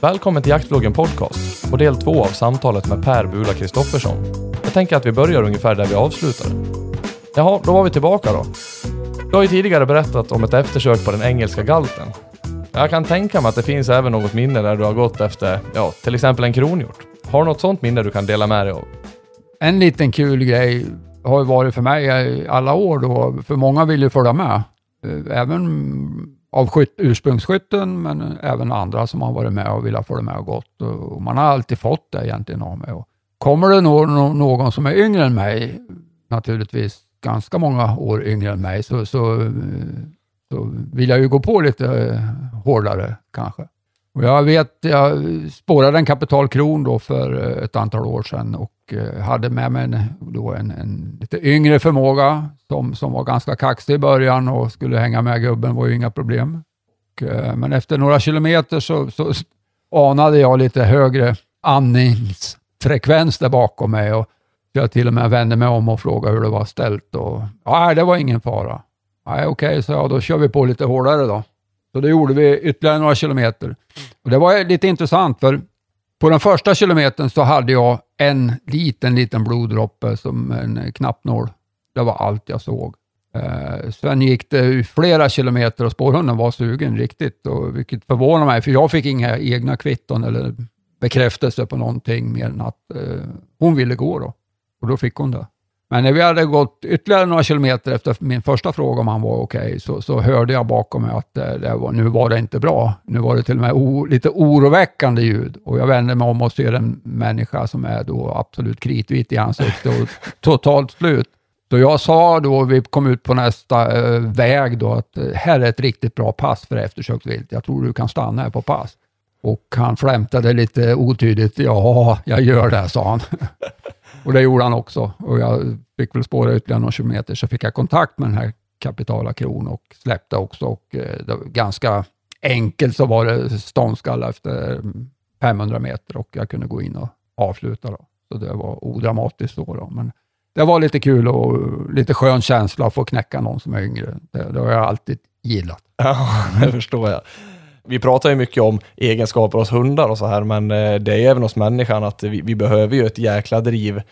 Välkommen till Jaktvloggen Podcast och del två av samtalet med Per Bula Kristoffersson. Jag tänker att vi börjar ungefär där vi avslutade. Jaha, då var vi tillbaka då. Du har ju tidigare berättat om ett eftersök på den engelska galten. Jag kan tänka mig att det finns även något minne där du har gått efter, ja, till exempel en kronhjort. Har du något sånt minne du kan dela med dig av? En liten kul grej har ju varit för mig i alla år då, för många vill ju följa med. Eh, även av skyt, ursprungsskytten, men även andra som har varit med och velat följa med och gått. Och man har alltid fått det egentligen av mig. Och kommer det någon, någon som är yngre än mig, naturligtvis ganska många år yngre än mig, så, så, så vill jag ju gå på lite hårdare kanske. Och jag vet, jag spårade en kapitalkron då för ett antal år sedan och eh, hade med mig en, då en, en lite yngre förmåga som, som var ganska kaxig i början och skulle hänga med gubben var ju inga problem. Och, eh, men efter några kilometer så, så anade jag lite högre andningsfrekvens där bakom mig och jag till och med vände mig om och frågade hur det var ställt. Och, Nej, det var ingen fara. Nej, okej, så jag, då kör vi på lite hårdare då. Så det gjorde vi ytterligare några kilometer. Och det var lite intressant för på den första kilometern så hade jag en liten, liten bloddroppe som en knappnål. Det var allt jag såg. Eh, sen gick det flera kilometer och spårhunden var sugen riktigt, och, vilket förvånar mig, för jag fick inga egna kvitton eller bekräftelse på någonting mer än att eh, hon ville gå då. Och då fick hon det. Men när vi hade gått ytterligare några kilometer efter min första fråga om han var okej, så, så hörde jag bakom mig att eh, det var, nu var det inte bra. Nu var det till och med o, lite oroväckande ljud. Och jag vände mig om och ser en människa som är då absolut kritvit i ansiktet och totalt slut. Så jag sa då, vi kom ut på nästa eh, väg då, att eh, här är ett riktigt bra pass för eftersökt vilt. Jag tror du kan stanna här på pass. Och han flämtade lite otydligt. Ja, jag gör det, sa han. och det gjorde han också. Och jag fick väl spåra ytterligare några kilometer, så fick jag kontakt med den här kapitala kron och släppte också. Och eh, det var ganska enkelt så var det ståndskall efter 500 meter och jag kunde gå in och avsluta. Då. Så det var odramatiskt då. då. Men det var lite kul och lite skön känsla att få knäcka någon som är yngre. Det, det har jag alltid gillat. Ja, det förstår jag. Vi pratar ju mycket om egenskaper hos hundar och så här, men eh, det är ju även hos människan att vi, vi behöver ju ett jäkla driv,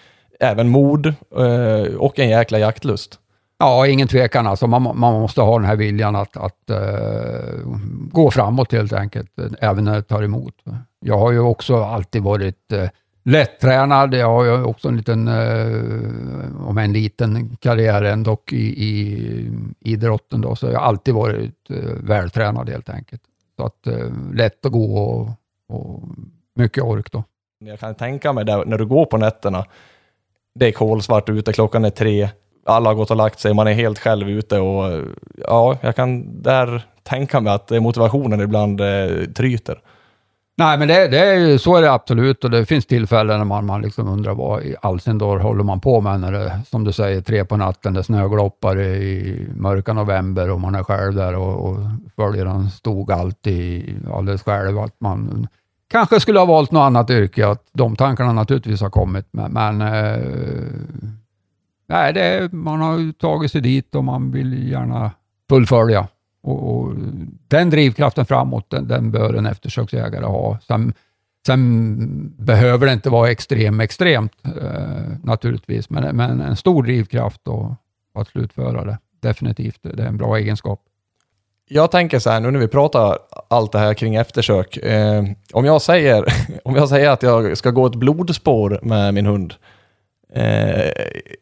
även mod eh, och en jäkla jaktlust. Ja, ingen tvekan. Alltså, man, man måste ha den här viljan att, att uh, gå framåt helt enkelt, även när det tar emot. Jag har ju också alltid varit uh, lättränad. Jag har ju också en liten, uh, om en liten karriär ändå i, i idrotten. Då, så jag har alltid varit uh, vältränad helt enkelt. Så att eh, lätt att gå och, och mycket ork då. Jag kan tänka mig det när du går på nätterna, det är kolsvart ute, klockan är tre, alla har gått och lagt sig, man är helt själv ute och ja, jag kan där tänka mig att motivationen ibland eh, tryter. Nej, men det, det är ju, så är det absolut och det finns tillfällen när man, man liksom undrar vad i all sin dag håller man på med när det, som du säger, tre på natten, det snögloppar i mörka november och man är själv där och, och följer en stor alltid alldeles själv. Att man kanske skulle ha valt något annat yrke, att de tankarna naturligtvis har kommit, men, men eh, nej, det man har ju tagit sig dit och man vill gärna fullfölja. Och, och den drivkraften framåt, den, den bör en eftersöksjägare ha. Sen, sen behöver det inte vara extrem, extremt eh, naturligtvis, men, men en stor drivkraft och, att slutföra det. Definitivt, det är en bra egenskap. Jag tänker så här nu när vi pratar allt det här kring eftersök. Eh, om, jag säger, om jag säger att jag ska gå ett blodspår med min hund. Eh,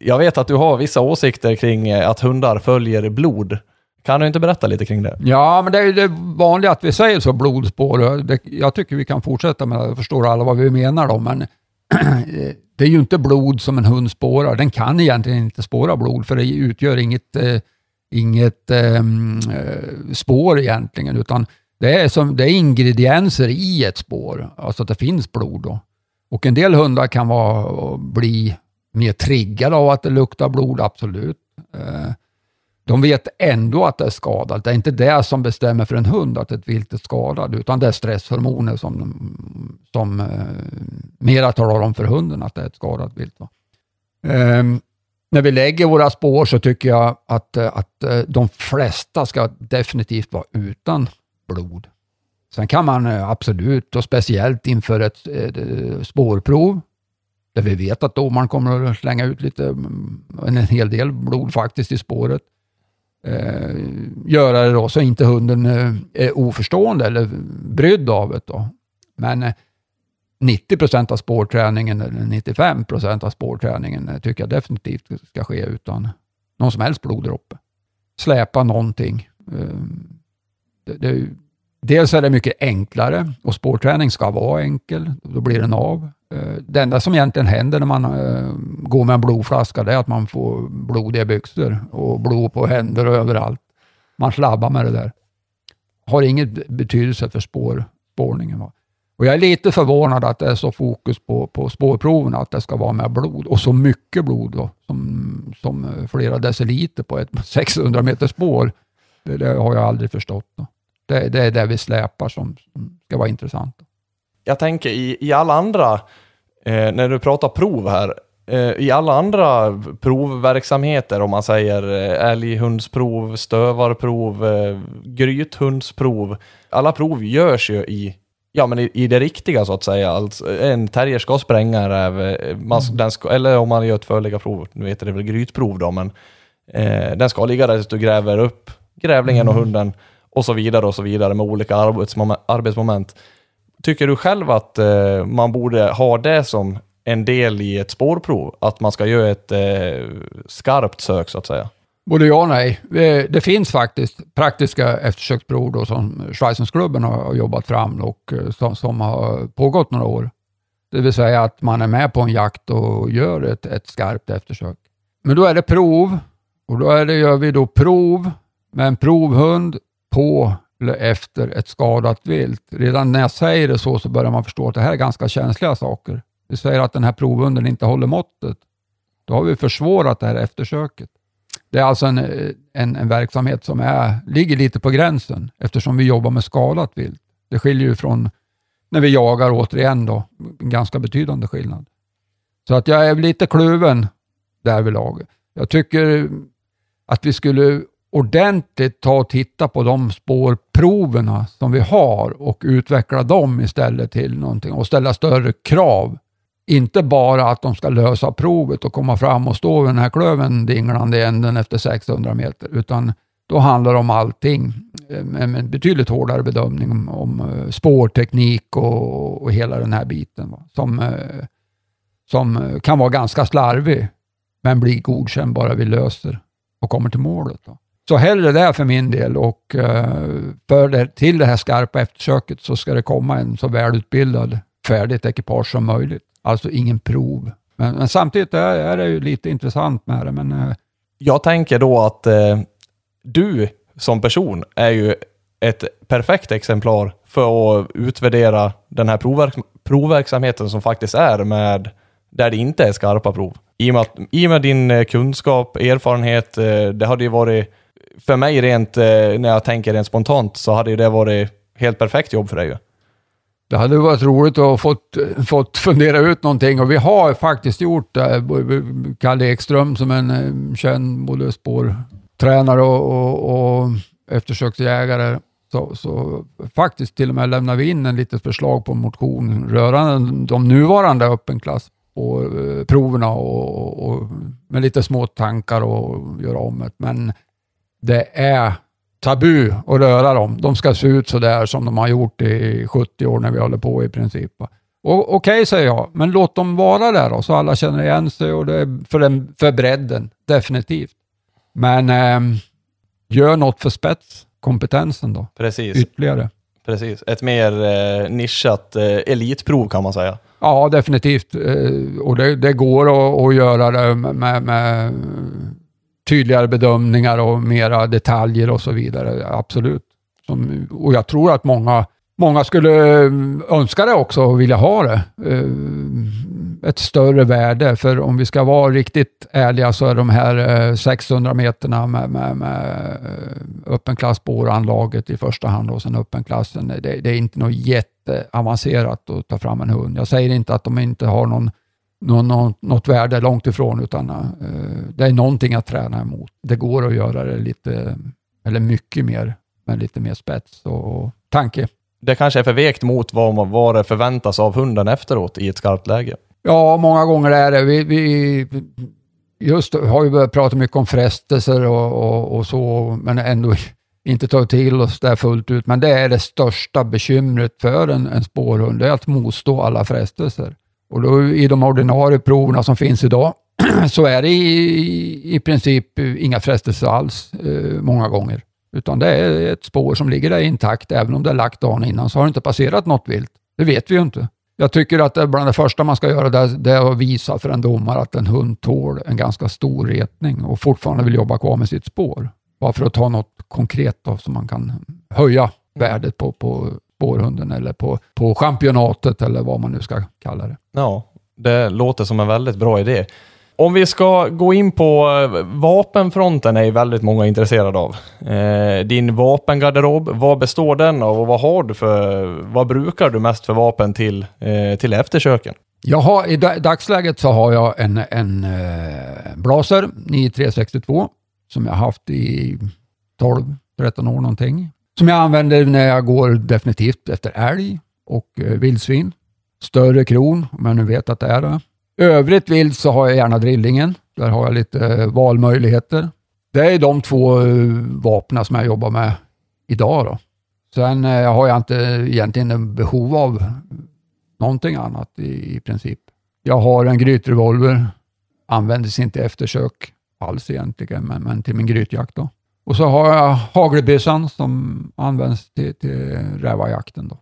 jag vet att du har vissa åsikter kring att hundar följer blod. Kan du inte berätta lite kring det? Ja, men det är ju det vanliga att vi säger så, blodspår. Det, jag tycker vi kan fortsätta med det, jag förstår alla vad vi menar då, men eh, det är ju inte blod som en hund spårar. Den kan egentligen inte spåra blod, för det utgör inget, eh, inget ehm, eh, spår egentligen, utan det är, som, det är ingredienser i ett spår, alltså att det finns blod. Då. Och en del hundar kan vara, bli mer triggade av att det luktar blod, absolut. Eh, de vet ändå att det är skadat. Det är inte det som bestämmer för en hund att ett vilt är skadat, utan det är stresshormoner som, som eh, mera talar om för hunden att det är ett skadat vilt. Eh, när vi lägger våra spår så tycker jag att, eh, att eh, de flesta ska definitivt vara utan blod. Sen kan man eh, absolut, och speciellt inför ett, ett, ett spårprov, där vi vet att domaren kommer att slänga ut lite, mm, en hel del blod faktiskt i spåret, eh, göra det då så inte hunden eh, är oförstående eller brydd av det. Då. Men eh, 90 procent av spårträningen, eller 95 procent av spårträningen, eh, tycker jag definitivt ska ske utan någon som helst bloddroppe. Släpa någonting. Eh, det, det, dels är det mycket enklare och spårträning ska vara enkel. Då blir den av. Eh, det enda som egentligen händer när man eh, går med en blodflaska, det är att man får blodiga byxor och blod på händer och överallt. Man slabbar med det där. Har inget betydelse för spår, spårningen. Va? Och jag är lite förvånad att det är så fokus på, på spårproven, att det ska vara med blod och så mycket blod då, som, som eh, flera deciliter på ett 600 meter spår. Det, det har jag aldrig förstått. Då. Det, det är det vi släpar som, som ska vara intressant. Jag tänker i, i alla andra, eh, när du pratar prov här, eh, i alla andra provverksamheter, om man säger eh, älghundsprov, stövarprov, eh, grythundsprov, alla prov görs ju i Ja, men i, i, det riktiga så att säga. Alltså, en terrier ska spränga en räv, man, mm. ska, eller om man gör ett förläggarprov, nu heter det väl grytprov då, men eh, den ska ligga där tills du gräver upp grävlingen och mm. hunden och så vidare och så vidare med olika arbetsmoment. Tycker du själv att eh, man borde ha det som en del i ett spårprov? Att man ska göra ett eh, skarpt sök så att säga? Både ja och nej. Det finns faktiskt praktiska eftersöksprov då, som Schweizensklubben har jobbat fram och eh, som, som, har pågått några år. Det vill säga att man är med på en jakt och gör ett, ett skarpt eftersök. Men då är det prov och då är det, gör vi då prov med en provhund på eller efter ett skadat vilt. Redan när jag säger det så, så börjar man förstå att det här är ganska känsliga saker. Vi säger att den här provhunden inte håller måttet. Då har vi försvårat det här eftersöket. Det är alltså en, en, en, verksamhet som är, ligger lite på gränsen eftersom vi jobbar med skalat vilt. Det skiljer ju från när vi jagar återigen då, en ganska betydande skillnad. Så att jag är lite kluven därvidlag. Jag tycker att vi skulle ordentligt ta och titta på de spårproverna som vi har och utveckla dem istället till någonting och ställa större krav inte bara att de ska lösa provet och komma fram och stå vid den här klöven dinglande i änden efter 600 meter, utan då handlar det om allting. Eh, med en betydligt hårdare bedömning om, om eh, spårteknik och, och, hela den här biten. Va? Som, eh, som kan vara ganska slarvig, men blir godkänd bara vi löser och kommer till målet. Då. Så hellre det för min del och eh, för det, till det här skarpa eftersöket så ska det komma en så välutbildad, färdigt ekipage som möjligt. Alltså ingen prov. Men, men samtidigt är, är, det ju lite intressant med det. Men. Eh, Jag tänker då att eh, du som person är ju ett perfekt exemplar för att utvärdera den här provverk provverksamheten som faktiskt är med där det inte är skarpa prov. I och med, att, i och med din eh, kunskap, erfarenhet, det hade ju varit, för mig rent, eh, när jag tänker rent spontant, så hade ju det varit helt perfekt jobb för dig ju. Det hade varit roligt att ha fått, fått fundera ut någonting och vi har faktiskt gjort det. Kalle Ekström som en eh, känd både spårtränare och, och, och eftersöksjägare. Så, så, faktiskt till och med lämnade vi in en litet förslag på motion rörande de nuvarande öppenklass och eh, proverna och, och, och, med lite små tankar och göra om det. Men det är tabu att röra dem. De ska se ut så där som de har gjort i 70 år när vi håller på i princip. Okej, okay, säger jag, men låt dem vara där då, så alla känner igen sig och det är för, den, för bredden, definitivt. Men eh, gör något för spetskompetensen då. Precis. Ytterligare. Precis. Ett mer eh, nischat eh, elitprov kan man säga. Ja, definitivt. Eh, och det, det går att, att, göra det med, med tydligare bedömningar och mera detaljer och så vidare. Absolut. Som, och jag tror att många, många skulle eh, önska det också och vilja ha det. Eh, ett större värde. För om vi ska vara riktigt ärliga så är de här eh, 600 meterna med, med, med öppen klass spåranlaget i första hand och sen öppen klassen. Det, det är inte något jätteavancerat att ta fram en hund. Jag säger inte att de inte har någon någon, något värde långt ifrån, utan uh, det är någonting att träna emot. Det går att göra det lite, eller mycket mer, med lite mer spets och tanke. det kanske är för vekt mot vad, man, vad det förväntas av hunden efteråt i ett skarpt läge. Ja, många gånger är det. Vi, vi just har ju börjat prata mycket om frestelser och, och, och så, men ändå inte tagit till oss det fullt ut. Men det är det största bekymret för en, en spårhund, det är att motstå alla frestelser. Och då i de ordinarie proverna som finns idag så är det i, i princip inga frestelser alls eh, många gånger. Utan det är ett spår som ligger där intakt, även om det är lagt dagen innan, så har det inte passerat något vilt. Det vet vi ju inte. Jag tycker att det bland det första man ska göra det, det är att visa för en domare att en hund tål en ganska stor retning och fortfarande vill jobba kvar med sitt spår. Bara för att ta något konkret då, som man kan höja värdet på, på spårhunden eller på, på championatet eller vad man nu ska kalla det. Ja, det låter som en väldigt bra idé. Om vi ska gå in på eh, vapenfronten är ju väldigt många intresserade av. Eh, din vapengarderob, vad består den av och vad har du för, vad brukar du mest för vapen till, eh, till eftersöken? Jag har, I dagsläget så har jag en, en eh, Blaser 9362 som jag haft i 12-13 år någonting. Som jag använder när jag går definitivt efter älg och eh, vildsvin. Större kron, om jag nu vet att det är det. Övrigt vilt så har jag gärna drillingen. Där har jag lite eh, valmöjligheter. Det är de två eh, vapnen som jag jobbar med idag. Då. Sen eh, har jag inte egentligen en behov av någonting annat i, i princip. Jag har en grytrevolver. Användes inte i eftersök alls egentligen, men, men till min grytjakt. Då. Och så har jag hagelbössan som används till, till rävajakten. Då.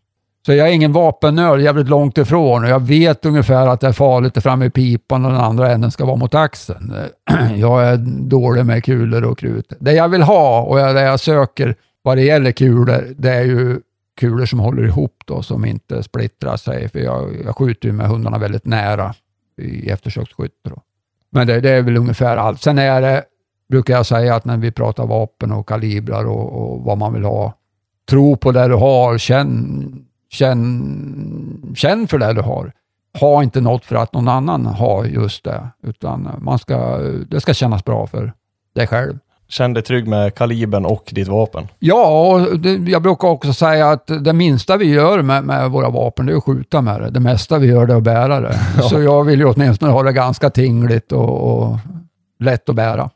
Så jag är ingen vapennörd, jävligt långt ifrån. Och jag vet ungefär att det är farligt där framme i pipan och den andra änden ska vara mot axeln. Jag är dålig med kulor och krut. Det jag vill ha och det jag söker vad det gäller kulor, det är ju kulor som håller ihop då, som inte splittrar sig. För jag, jag skjuter ju med hundarna väldigt nära i eftersöksskytte. Men det, det, är väl ungefär allt. Sen är det, brukar jag säga att när vi pratar vapen och kalibrar och, och vad man vill ha, tro på det du har, känn Känn, känn för det du har. Ha inte något för att någon annan har just det, utan man ska, det ska kännas bra för dig själv. Känn dig trygg med kalibern och ditt vapen. Ja, och det, jag brukar också säga att det minsta vi gör med, med, våra vapen, det är att skjuta med det. Det mesta vi gör det är att bära det. Ja. Så jag vill ju åtminstone ha det ganska tingligt och, och lätt att bära,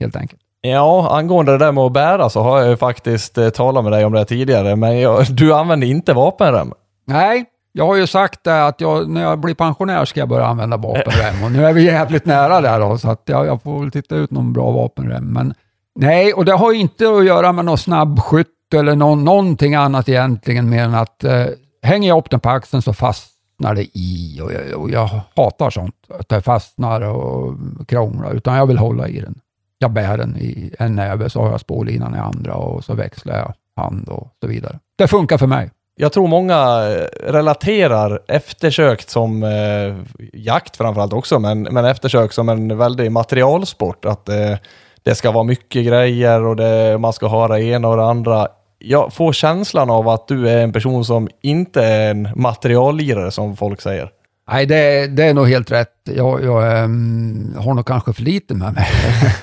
helt enkelt. Ja, angående det där med att bära så har jag ju faktiskt eh, talat med dig om det tidigare, men jag, du använder inte vapenrem. Nej, jag har ju sagt det att jag, när jag blir pensionär ska jag börja använda vapenrem och nu är vi jävligt nära där då, så att jag, jag får väl titta ut någon bra vapenrem. Men nej, och det har inte att göra med någon snabbskytt eller någon, någonting annat egentligen mer än att eh, hänger jag upp den på axeln så fastnar det i och jag, och jag hatar sånt, att det fastnar och krånglar, utan jag vill hålla i den jag bär den i en näve, så har jag spårlinan i andra och så växlar jag hand och så vidare. Det funkar för mig. Jag tror många eh, relaterar eftersök som eh, jakt framförallt också, men, men eftersök som en väldig materialsport. Att eh, det ska vara mycket grejer och det, man ska ha det ena och det andra. Jag får känslan av att du är en person som inte är en materiallirare som folk säger. Nej, det, det är nog helt rätt. Jag, jag um, har nog kanske för lite med mig.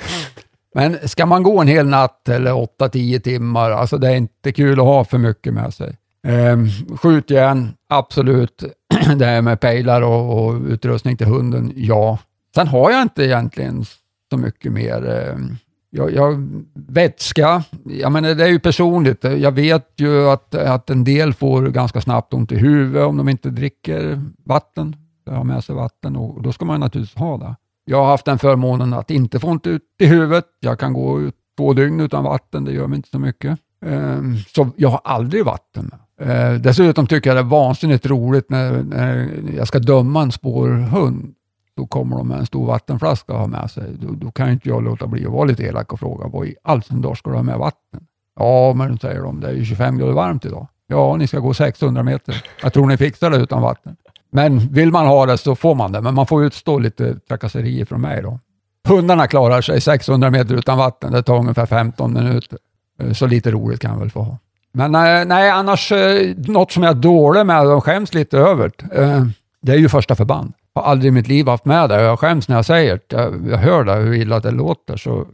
Men ska man gå en hel natt eller 8-10 timmar, alltså det är inte kul att ha för mycket med sig. Um, skjutjärn, absolut. det här med pejlar och, och, utrustning till hunden, ja. Sen har jag inte egentligen så mycket mer. Um, jag, jag, vätska, jag menar, det är ju personligt. Jag vet ju att, att en del får ganska snabbt ont i huvudet om de inte dricker vatten. De har med sig vatten och då ska man naturligtvis ha det. Jag har haft den förmånen att inte få ont ut i huvudet. Jag kan gå ut två dygn utan vatten, det gör mig inte så mycket. Ehm, så jag har aldrig vatten ehm, dessutom tycker jag det är vansinnigt roligt när, när jag ska döma en spårhund. Då kommer de med en stor vattenflaska och har med sig. Då, då kan inte jag låta bli att vara lite elak och fråga vad i all sin dag ska du ha med vatten? Ja, men säger de, det är ju 25 grader varmt idag. Ja, ni ska gå 600 meter. Jag tror ni fixar det utan vatten. Men vill man ha det så får man det, men man får utstå lite trakasserier från mig då. Hundarna klarar sig 600 meter utan vatten. Det tar ungefär 15 minuter. Eh, så lite roligt kan jag väl få ha. Men eh, nej, annars eh, något som jag är dålig med och skäms lite över. Det är ju första förband. Jag har aldrig i mitt liv haft med det. Jag skäms när jag säger det. Jag hör det, hur illa det låter. Så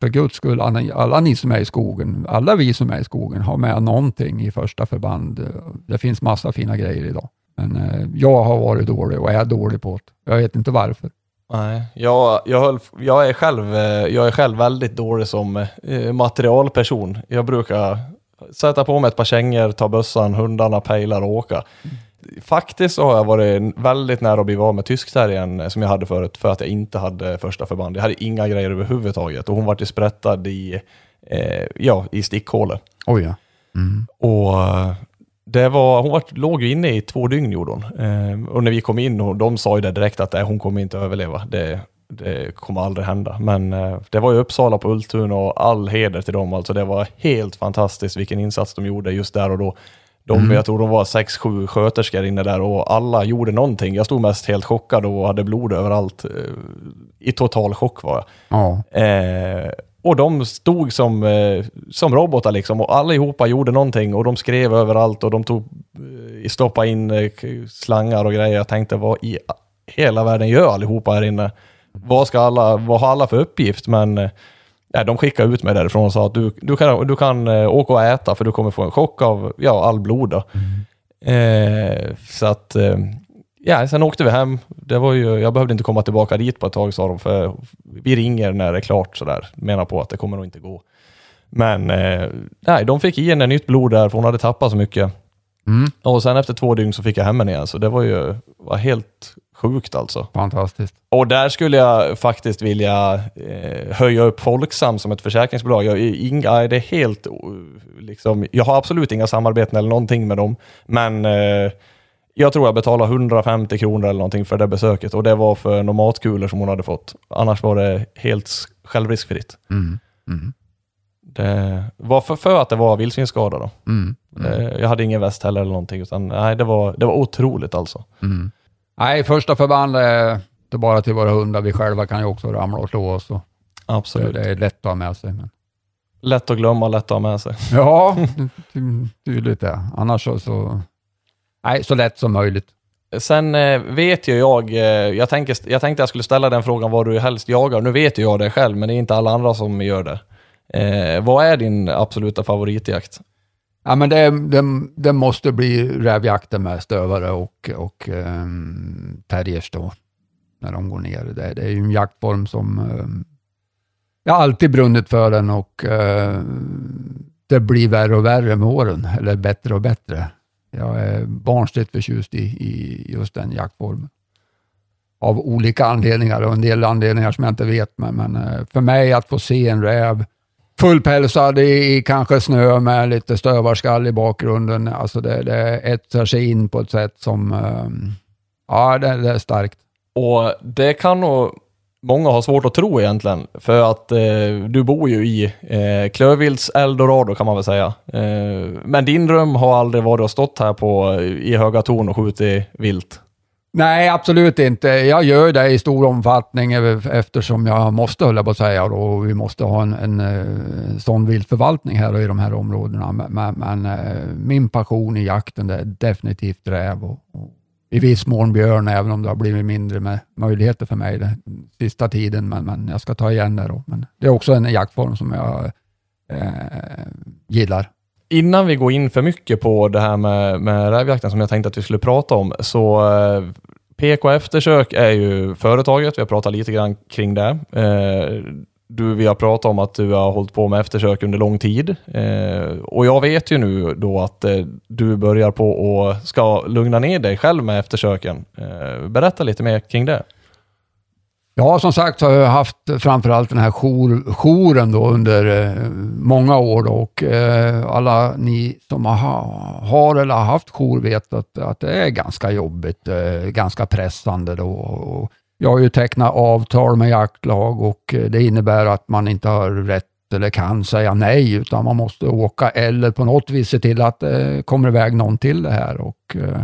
för guds skull, alla, alla ni som är i skogen, alla vi som är i skogen, har med någonting i första förband. Det finns massa fina grejer idag. Men eh, jag har varit dålig och är dålig på det. Jag vet inte varför. Nej, jag, jag, höll, jag, är själv, eh, jag är själv väldigt dålig som eh, materialperson. Jag brukar sätta på mig ett par kängor, ta bössan, hundarna pejlar och åka. Faktiskt så har jag varit väldigt nära att bli av med tyskterriern eh, som jag hade förut, för att jag inte hade första förband. Jag hade inga grejer överhuvudtaget och hon var sprättad i, eh, ja, i stickhålet. Oj ja. Mm. Och eh, det var, hon var, låg ju inne i två dygn gjorde hon. Eh, och när vi kom in, och de sa ju det direkt att äh, hon kommer inte överleva. Det, det kommer aldrig hända. Men eh, det var ju Uppsala på Ultuna och all heder till dem. Alltså det var helt fantastiskt vilken insats de gjorde just där och då. De, mm. Jag tror de var sex, sju sköterskor inne där och alla gjorde någonting. Jag stod mest helt chockad och hade blod överallt. Eh, I total chock var jag. Ja. Eh, och de stod som, eh, som robotar liksom och allihopa gjorde någonting och de skrev överallt och de tog, eh, stoppade in eh, slangar och grejer. Jag tänkte vad i hela världen gör allihopa här inne? Vad, ska alla, vad har alla för uppgift? Men eh, de skickade ut mig därifrån och sa att du, du kan, du kan eh, åka och äta för du kommer få en chock av ja, all blod. Mm. Eh, så att eh, ja, sen åkte vi hem. Det var ju, jag behövde inte komma tillbaka dit på ett tag sa de, för vi ringer när det är klart sådär. Menar på att det kommer nog inte gå. Men eh, nej, de fick i henne nytt blod där, för hon hade tappat så mycket. Mm. Och sen efter två dygn så fick jag hem henne igen, så det var ju var helt sjukt alltså. Fantastiskt. Och där skulle jag faktiskt vilja eh, höja upp Folksam som ett försäkringsbolag. Jag, inga, det är helt, liksom, jag har absolut inga samarbeten eller någonting med dem, men eh, jag tror jag betalade 150 kronor eller någonting för det besöket och det var för några matkulor som hon hade fått. Annars var det helt självriskfritt. Mm. Mm. Det var för, för att det var vildsvinsskada då. Mm. Mm. Jag hade ingen väst heller eller någonting, utan nej, det var, det var otroligt alltså. Nej, första förband är det bara till våra hundar. Vi själva kan ju också ramla och slå oss. Och Absolut. Det, det är lätt att ha med sig. Men... Lätt att glömma, lätt att ha med sig. Ja, tydligt det. Annars så, så Nej, så lätt som möjligt. Sen eh, vet ju jag, eh, jag, tänker, jag tänkte jag skulle ställa den frågan vad du helst jagar. Nu vet ju jag det själv, men det är inte alla andra som gör det. Eh, vad är din absoluta favoritjakt? Ja, men det, det, det måste bli rävjakten med stövare och, och um, terriers då, när de går ner. Det, det är ju en jaktform som ehm, um, jag alltid brunnit för den och uh, det blir värre och värre med åren, eller bättre och bättre. Jag är barnsligt förtjust i, i just den jaktformen. Av olika anledningar och en del anledningar som jag inte vet. Men, men uh, för mig att få se en räv fullpälsad i, i kanske snö med lite stövarskall i bakgrunden. Alltså det, det etsar sig in på ett sätt som... Ehm, ja, det, det, är starkt. Och det kan nog många har svårt att tro egentligen. För att eh, du bor ju i eh, Klövvilts eldorado kan man väl säga. Eh, men din dröm har aldrig varit att stått här på, i höga torn och skjutit vilt? Nej, absolut inte. Jag gör det i stor omfattning eftersom jag måste, hålla på att säga, och vi måste ha en, en, eh, sån viltförvaltning här och i de här områdena. Men, men, eh, min passion i jakten det är definitivt räv och, och i viss mån björn, även om det har blivit mindre med möjligheter för mig den sista tiden. Men, men jag ska ta igen det då. Men det är också en jaktform som jag eh, gillar. Innan vi går in för mycket på det här med, med rävjakten som jag tänkte att vi skulle prata om, så eh, PK Eftersök är ju företaget. Vi har pratat lite grann kring det. Eh, du, vi har pratat om att du har hållit på med eftersök under lång tid. Eh, och jag vet ju nu då att eh, du börjar på och ska lugna ner dig själv med eftersöken. Eh, berätta lite mer kring det. Ja, som sagt har jag haft framförallt den här jour, jouren då under eh, många år. Då, och eh, alla ni som har, har eller har haft jour vet att, att det är ganska jobbigt, eh, ganska pressande. Då, och, jag har ju tecknat avtal med jaktlag och eh, det innebär att man inte har rätt eller kan säga nej, utan man måste åka eller på något vis se till att det eh, kommer iväg någon till det här. Och, eh,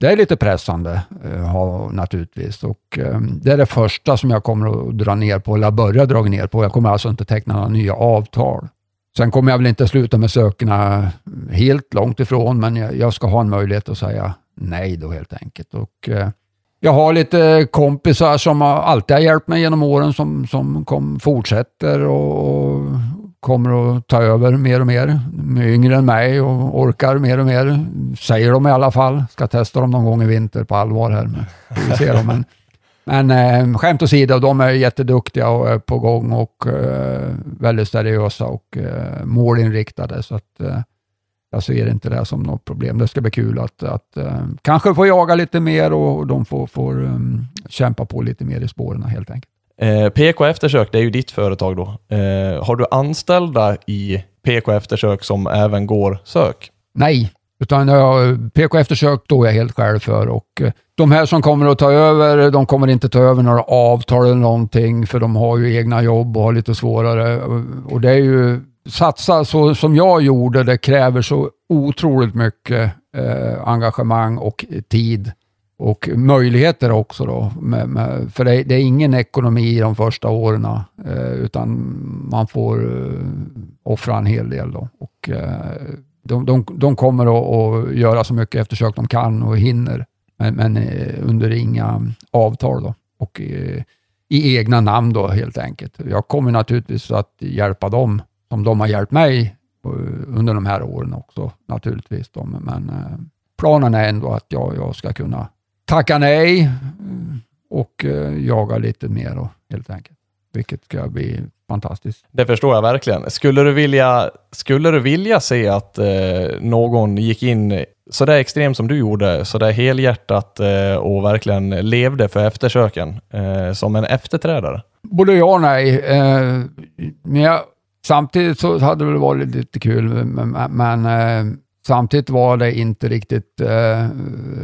det är lite pressande eh, naturligtvis och eh, det är det första som jag kommer att dra ner på, eller börja dra ner på. Jag kommer alltså inte teckna några nya avtal. Sen kommer jag väl inte sluta med sökerna helt långt ifrån, men jag ska ha en möjlighet att säga nej då helt enkelt. Och eh, jag har lite kompisar som alltid har hjälpt mig genom åren som, som kom, fortsätter och kommer att ta över mer och mer. De är yngre än mig och orkar mer och mer, säger de i alla fall. Ska testa dem någon gång i vinter på allvar här. Men, vi ser dem. Men, men eh, skämt åsido, de är jätteduktiga och är på gång och eh, väldigt seriösa och eh, målinriktade. Så att, eh, jag ser inte det som något problem. Det ska bli kul att, att eh, kanske få jaga lite mer och de får, får um, kämpa på lite mer i spåren helt enkelt. Eh, PK Eftersök, det är ju ditt företag då. Eh, har du anställda i PK Eftersök som även går sök? Nej, utan jag, PK Eftersök då är jag helt själv för och eh, de här som kommer att ta över, de kommer inte ta över några avtal eller någonting för de har ju egna jobb och har lite svårare. Och det är ju satsa så som jag gjorde, det kräver så otroligt mycket eh, engagemang och tid och möjligheter också. Då, med, med, för det, det, är ingen ekonomi de första åren, eh, utan man får eh, offra en hel del. Då. Och, eh, de, de, de, kommer att, att, göra så mycket eftersök de kan och hinner, men, men eh, under inga avtal. Då. Och, eh, i egna namn då helt enkelt. Jag kommer naturligtvis att hjälpa dem som de har hjälpt mig eh, under de här åren också naturligtvis. Då. Men planen är ändå att jag, jag ska kunna tacka nej och eh, jaga lite mer då, helt enkelt. Vilket ska bli fantastiskt. Det förstår jag verkligen. Skulle du vilja, skulle du vilja se att eh, någon gick in så där extremt som du gjorde, så där helhjärtat eh, och verkligen levde för eftersöken eh, som en efterträdare? Både ja och nej. Eh, men jag, samtidigt så hade det varit lite kul, men, men eh, samtidigt var det inte riktigt eh,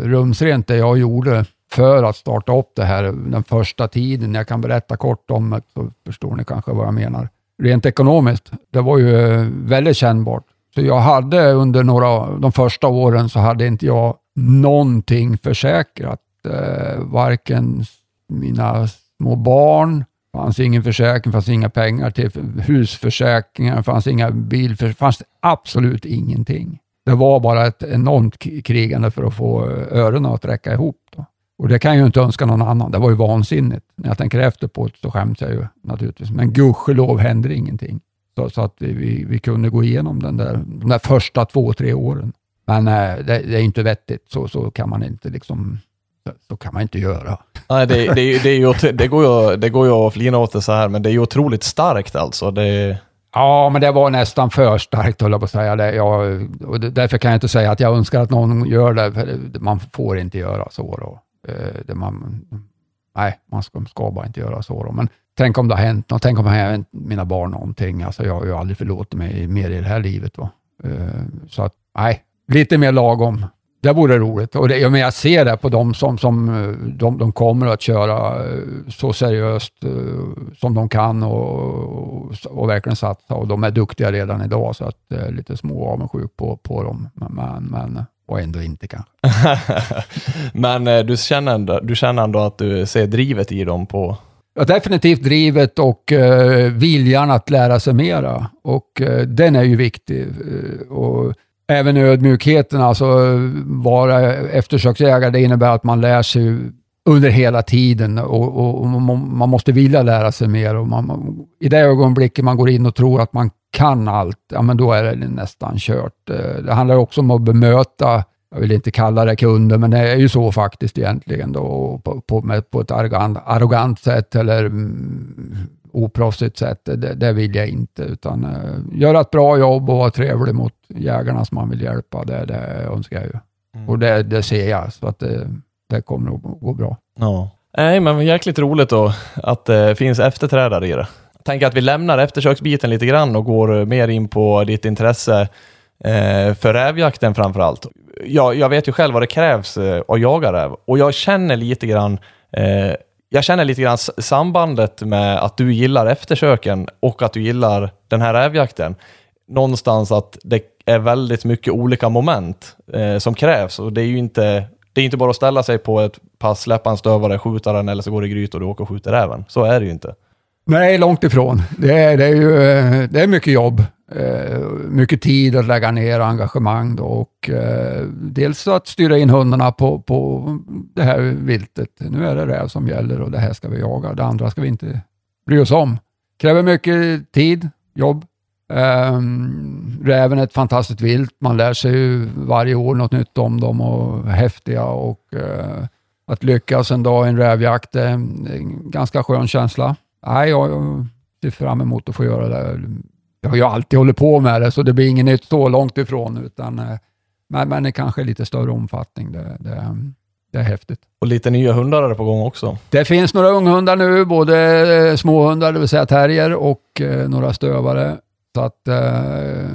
rumsrent det jag gjorde för att starta upp det här den första tiden. Jag kan berätta kort om det, så förstår ni kanske vad jag menar. Rent ekonomiskt, det var ju eh, väldigt kännbart. Så jag hade under några, de första åren så hade inte jag någonting försäkrat. Eh, varken mina små barn, fanns ingen försäkring, fanns inga pengar till husförsäkringar, fanns inga bilförsäkringar, fanns absolut ingenting. Det var bara ett enormt krigande för att få eh, öronen att räcka ihop. Då. Och det kan jag ju inte önska någon annan. Det var ju vansinnigt. När jag tänker efter på det så skäms jag ju naturligtvis. Men gudskelov hände ingenting. Så, så, att vi, vi kunde gå igenom den där, de där första två, tre åren. Men äh, det, det, är inte vettigt. Så, så kan man inte liksom så kan man inte göra. Nej, det, det, det, är ju, det, går ju, det går ju att flina åt det så här, men det är ju otroligt starkt alltså. Det... Ja, men det var nästan för starkt, höll jag på att säga. Det, jag, och därför kan jag inte säga att jag önskar att någon gör det, för man får inte göra så. Då. Eh, det man, nej, man ska, ska bara inte göra så. Då. Men tänk om det har hänt något, tänk om det har hänt mina barn någonting. Alltså, jag har ju aldrig förlåtit mig mer i det här livet. Va? Eh, så att, nej, lite mer lagom. Det vore roligt. Och det, jag, men jag ser det på de som, som de, de kommer att köra eh, så seriöst som de kan och, och, verkligen satsa. Och de är duktiga redan idag, så att jag är lite små avundsjuk på, på dem. Men, men och ändå inte kanske. Men eh, du känner, ändå, du känner ändå att du ser drivet i dem på... Ja, definitivt drivet och uh, viljan att lära sig mera. Och uh, den är ju viktig. Uh, och även ödmjukheten, alltså vara eftersöksjägare, det innebär att man lär sig under hela tiden och, och, och man måste vilja lära sig mer. Och man, I det ögonblicket man går in och tror att man kan allt, ja men då är det nästan kört. Det handlar också om att bemöta, jag vill inte kalla det kunder, men det är ju så faktiskt egentligen då, på, på, på ett arrogant, arrogant sätt eller mm, oproffsigt sätt. Det, det, vill jag inte, utan uh, göra ett bra jobb och vara trevlig mot jägarna som man vill hjälpa. Det, det önskar jag ju. Mm. Och det, det ser jag, så att det, det kommer att gå bra. Ja. Nej, men jäkligt roligt då att det finns efterträdare i det tänker att vi lämnar eftersöksbiten lite grann och går mer in på ditt intresse eh, för rävjakten framför allt. Jag, jag vet ju själv vad det krävs eh, att jaga räv och jag känner lite grann eh, jag känner lite grann sambandet med att du gillar eftersöken och att du gillar den här rävjakten. Någonstans att det är väldigt mycket olika moment eh, som krävs och det är ju inte det är inte bara att ställa sig på ett pass, släppa en stövare, skjuta den eller så går det gryt och du åker och skjuter räven. Så är det ju inte. Nej, långt ifrån. Det är, det är ju eh, det är mycket jobb eh, mycket tid att lägga ner engagemang. Då, och, eh, dels att styra in hundarna på, på det här viltet. Nu är det räv som gäller och det här ska vi jaga. Det andra ska vi inte bry oss om. Kräver mycket tid, jobb. Um, räven är ett fantastiskt vilt. Man lär sig ju varje år något nytt om dem och häftiga och uh, att lyckas en dag i en rävjakt är en ganska skön känsla. Nej, jag, jag ser fram emot att få göra det. Jag har ju alltid hållit på med det, så det blir inget nytt så långt ifrån, utan uh, men, men det kanske är lite större omfattning. Det, det, det är häftigt. Och lite nya hundar är på gång också. Det finns några unghundar nu, både småhundar, det vill säga terrier, och eh, några stövare. Så att eh,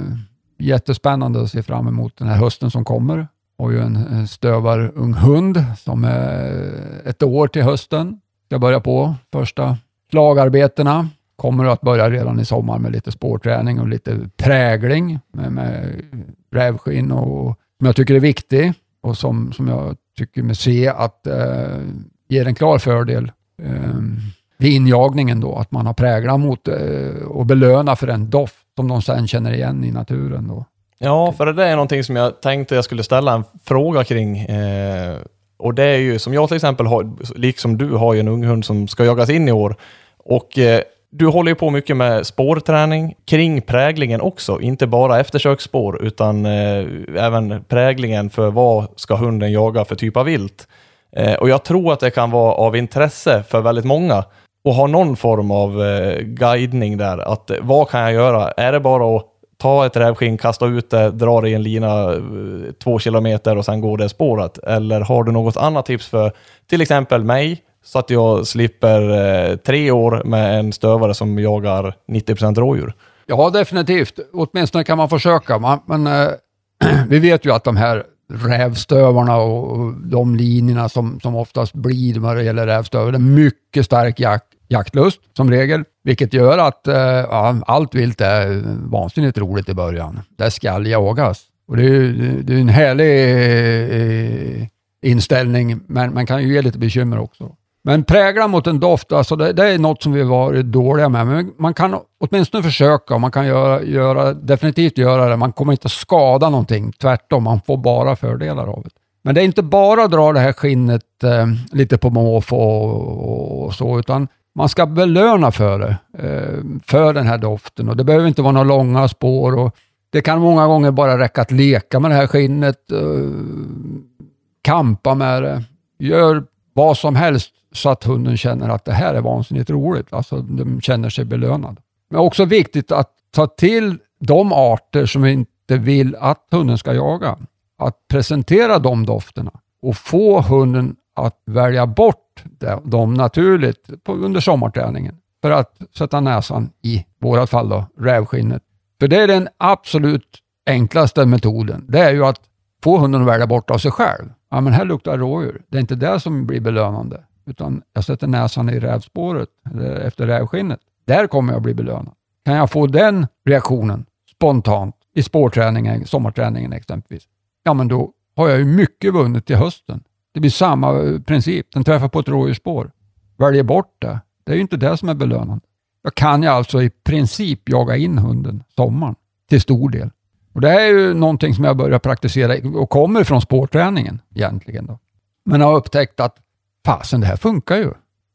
jättespännande att se fram emot den här hösten som kommer. Har ju en stövarung hund som är ett år till hösten. Ska börja på första slagarbetena. Kommer att börja redan i sommar med lite spårträning och lite prägling med, med rävskinn och som jag tycker är viktig och som, som jag tycker mig se att eh, ger en klar fördel eh, vid injagningen då, att man har präglat mot eh, och belöna för en doft som de sen känner igen i naturen. Då. Ja, för det är någonting som jag tänkte jag skulle ställa en fråga kring. Eh, och det är ju som jag till exempel har, liksom du har ju en ung hund som ska jagas in i år. Och eh, du håller ju på mycket med spårträning kring präglingen också, inte bara eftersöksspår utan eh, även präglingen för vad ska hunden jaga för typ av vilt. Eh, och jag tror att det kan vara av intresse för väldigt många och ha någon form av eh, guidning där. Att eh, vad kan jag göra? Är det bara att ta ett rävskinn, kasta ut det, dra det i en lina eh, två kilometer och sen går det spåret? Eller har du något annat tips för till exempel mig så att jag slipper eh, tre år med en stövare som jagar 90% rådjur? Ja, definitivt. Åtminstone kan man försöka. Man, men eh, vi vet ju att de här rävstövarna och de linjerna som, som oftast blir när det gäller rävstövare, det är mycket stark jak, jaktlust som regel, vilket gör att eh, ja, allt vilt är vansinnigt roligt i början. Det ska jagas. Och det är, det är en härlig eh, inställning, men man kan ju ge lite bekymmer också. Men prägla mot en doft, alltså det, det, är något som vi varit dåliga med. Men man kan åtminstone försöka och man kan göra, göra, definitivt göra det. Man kommer inte skada någonting. Tvärtom, man får bara fördelar av det. Men det är inte bara att dra det här skinnet eh, lite på måfå och, och, så, utan man ska belöna för det. Eh, för den här doften. Och Det behöver inte vara några långa spår. Och det kan många gånger bara räcka att leka med det här skinnet. Eh, kampa med det. Gör vad som helst så att hunden känner att det här är vansinnigt roligt. Alltså de känner sig belönade. Men också viktigt att ta till de arter som inte vill att hunden ska jaga. Att presentera de dofterna och få hunden att välja bort dem naturligt under sommarträningen för att sätta näsan i, vårat fall då, rävskinnet. För det är den absolut enklaste metoden. Det är ju att få hunden att välja bort av sig själv. Ja, men här luktar rådjur. Det är inte det som blir belönande utan jag sätter näsan i rävspåret eh, efter rävskinnet. Där kommer jag bli belönad. Kan jag få den reaktionen spontant i spårträningen, sommarträningen exempelvis, ja men då har jag ju mycket vunnet till hösten. Det blir samma eh, princip. Den träffar på ett rådjursspår. Väljer bort det. Det är ju inte det som är belönande. Jag kan ju alltså i princip jaga in hunden sommaren till stor del. Och Det är ju någonting som jag börjar praktisera och kommer från spårträningen egentligen. Då. Men jag har upptäckt att fasen det här funkar ju.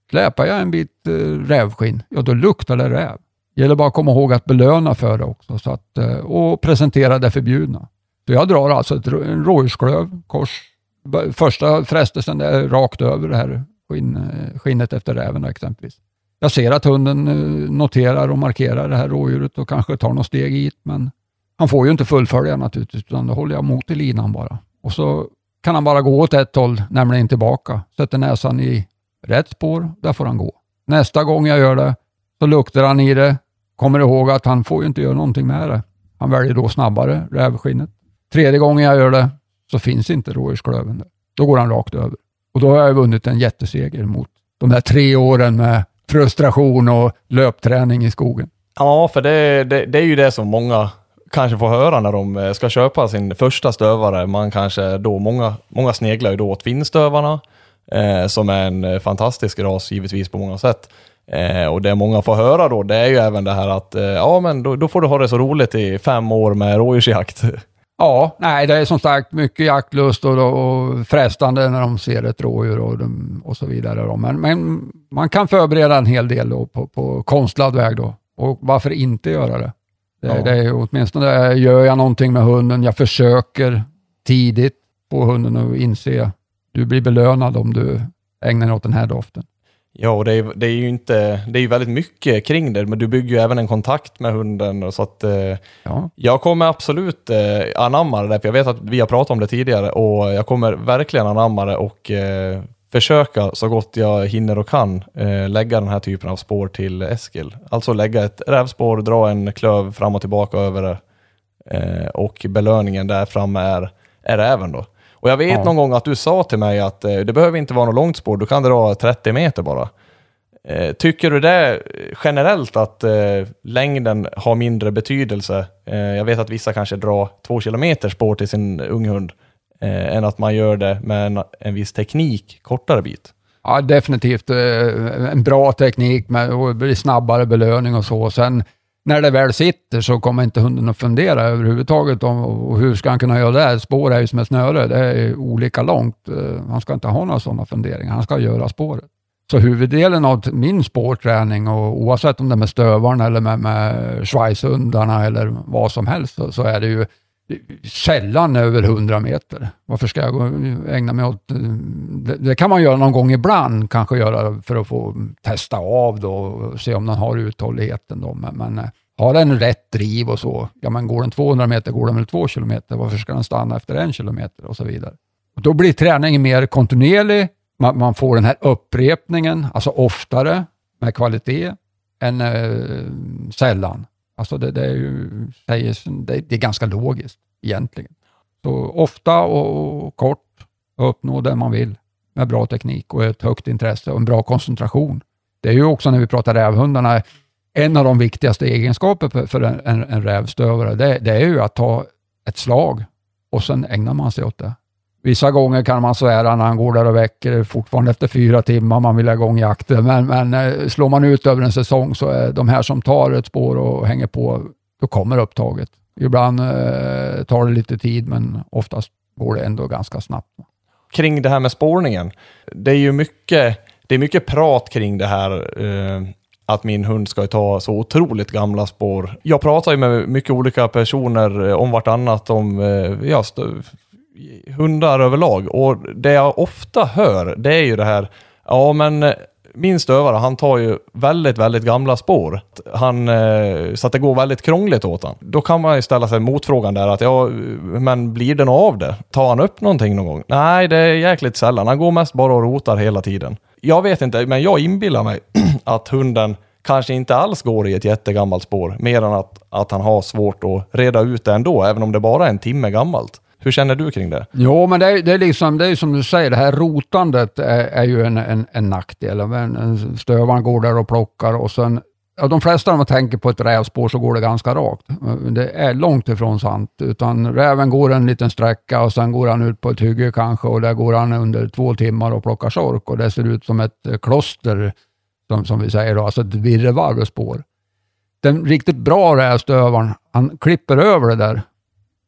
Släpar jag en bit eh, rävskinn, ja då luktar det räv. gäller bara att komma ihåg att belöna för det också så att, eh, och presentera det förbjudna. Så jag drar alltså ett, en rådjursklöv kors. Första frestelsen är rakt över det här skinn, eh, skinnet efter räven exempelvis. Jag ser att hunden eh, noterar och markerar det här rådjuret och kanske tar något steg hit, men han får ju inte fullfölja naturligtvis, utan då håller jag mot i linan bara. Och så kan han bara gå åt ett håll, nämligen tillbaka. Sätter näsan i rätt spår, där får han gå. Nästa gång jag gör det så luktar han i det, kommer ihåg att han får ju inte göra någonting med det. Han väljer då snabbare rävskinnet. Tredje gången jag gör det så finns inte rådjursklöven där. Då går han rakt över. Och då har jag vunnit en jätteseger mot de här tre åren med frustration och löpträning i skogen. Ja, för det, det, det är ju det som många kanske får höra när de eh, ska köpa sin första stövare. Man kanske då, många, många sneglar ju då åt finstövarna, eh, som är en eh, fantastisk ras givetvis på många sätt. Eh, och det många får höra då, det är ju även det här att eh, ja, men då, då, får du ha det så roligt i fem år med rådjursjakt. Ja, nej, det är som sagt mycket jaktlust och, och frestande när de ser ett rådjur och, och så vidare. Då. Men, men man kan förbereda en hel del då på, på konstlad väg då. Och varför inte göra det? Det, ja. det är åtminstone gör jag någonting med hunden, jag försöker tidigt få hunden att inse du blir belönad om du ägnar dig åt den här doften. Ja, och det är, det är ju inte, det är ju väldigt mycket kring det, men du bygger ju även en kontakt med hunden. Så att, eh, ja. Jag kommer absolut eh, anamma det, för jag vet att vi har pratat om det tidigare och jag kommer verkligen anamma det och eh, försöka så gott jag hinner och kan eh, lägga den här typen av spår till Eskil. Alltså lägga ett rävspår, dra en klöv fram och tillbaka över det eh, och belöningen där framme är, är räven då. Och jag vet ja. någon gång att du sa till mig att eh, det behöver inte vara något långt spår, du kan dra 30 meter bara. Eh, tycker du det generellt att eh, längden har mindre betydelse? Eh, jag vet att vissa kanske drar två kilometer spår till sin unghund, eh, än att man gör det med en, en viss teknik kortare bit. Ja, definitivt eh, en bra teknik med och blir snabbare belöning och så. Sen när det väl sitter så kommer inte hunden att fundera överhuvudtaget om och hur ska han kunna göra det. Spår är ju som ett snöre, det är olika långt. Eh, han ska inte ha några sådana funderingar, han ska göra spåret. Så huvuddelen av min spårträning, och oavsett om det är med stövarna eller med, med schweizhundarna eller vad som helst, så, så är det ju sällan över 100 meter. Varför ska jag ägna mig åt... Det, det, kan man göra någon gång ibland, kanske göra för att få testa av då och se om den har uthålligheten. Då. Men, men eh, har den rätt driv och så, ja men går den 200 meter går den väl 2 kilometer. Varför ska den stanna efter en kilometer och så vidare. Och då blir träningen mer kontinuerlig. Man, man, får den här upprepningen, alltså oftare med kvalitet än eh, sällan. Alltså det, det, är ju, det, är ganska logiskt egentligen. Så ofta och kort uppnå det man vill med bra teknik och ett högt intresse och en bra koncentration. Det är ju också när vi pratar rävhundarna, en av de viktigaste egenskaperna för en, en, en rävstövare, det, det, är ju att ta ett slag och sen ägnar man sig åt det. Vissa gånger kan man svära när han går där och väcker, fortfarande efter fyra timmar, man vill ha igång jakten. Men, men eh, slår man ut över en säsong så är de här som tar ett spår och hänger på, då kommer upptaget. Ibland eh, tar det lite tid, men oftast går det ändå ganska snabbt. Kring det här med spårningen, det är ju mycket, det är mycket prat kring det här. Eh att min hund ska ta så otroligt gamla spår. Jag pratar ju med mycket olika personer eh, om vartannat, om eh, ja, hundar överlag. Och det jag ofta hör, det är ju det här, ja men eh, min stövare, han tar ju väldigt, väldigt gamla spår. Han, eh, så att det går väldigt krångligt åt honom. Då kan man ju ställa sig motfrågan där att ja, men blir det något av det? Tar han upp någonting någon gång? Nej, det är jäkligt sällan. Han går mest bara och rotar hela tiden. Jag vet inte, men jag inbillar mig att hunden kanske inte alls går i ett jättegammalt spår, mer än att, att han har svårt att reda ut det ändå, även om det bara är en timme gammalt. Hur känner du kring det? Jo, men det är, det är, liksom, det är som du säger, det här rotandet är, är ju en, en, en nackdel. En, stövaren går där och plockar och sen Ja, de flesta när man tänker på ett rävspår så går det ganska rakt. Det är långt ifrån sant. Utan räven går en liten sträcka och sen går han ut på ett hygge kanske och där går han under två timmar och plockar sork och det ser ut som ett eh, kloster, som, som vi säger då, alltså ett virrvarr spår. Den riktigt bra rävstövaren, han klipper över det där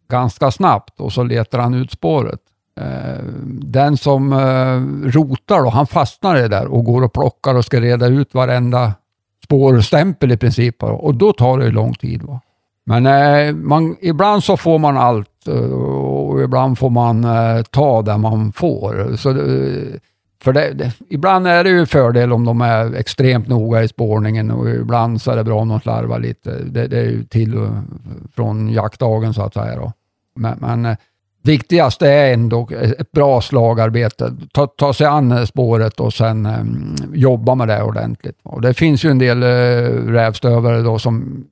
ganska snabbt och så letar han ut spåret. Eh, den som eh, rotar då, han fastnar i det där och går och plockar och ska reda ut varenda spårstämpel i princip. Och då tar det lång tid. Va? Men eh, man, ibland så får man allt och ibland får man ta det man får. Så för det, det, ibland är det ju fördel om de är extremt noga i spårningen och ibland så är det bra om de slarvar lite. Det, det är ju till och från jaktdagen så att säga. Då. Men, men eh, viktigast är ändå ett bra slagarbete. Ta, ta sig an spåret och sen um, jobba med det ordentligt. Och det finns ju en del uh, rävstövare då som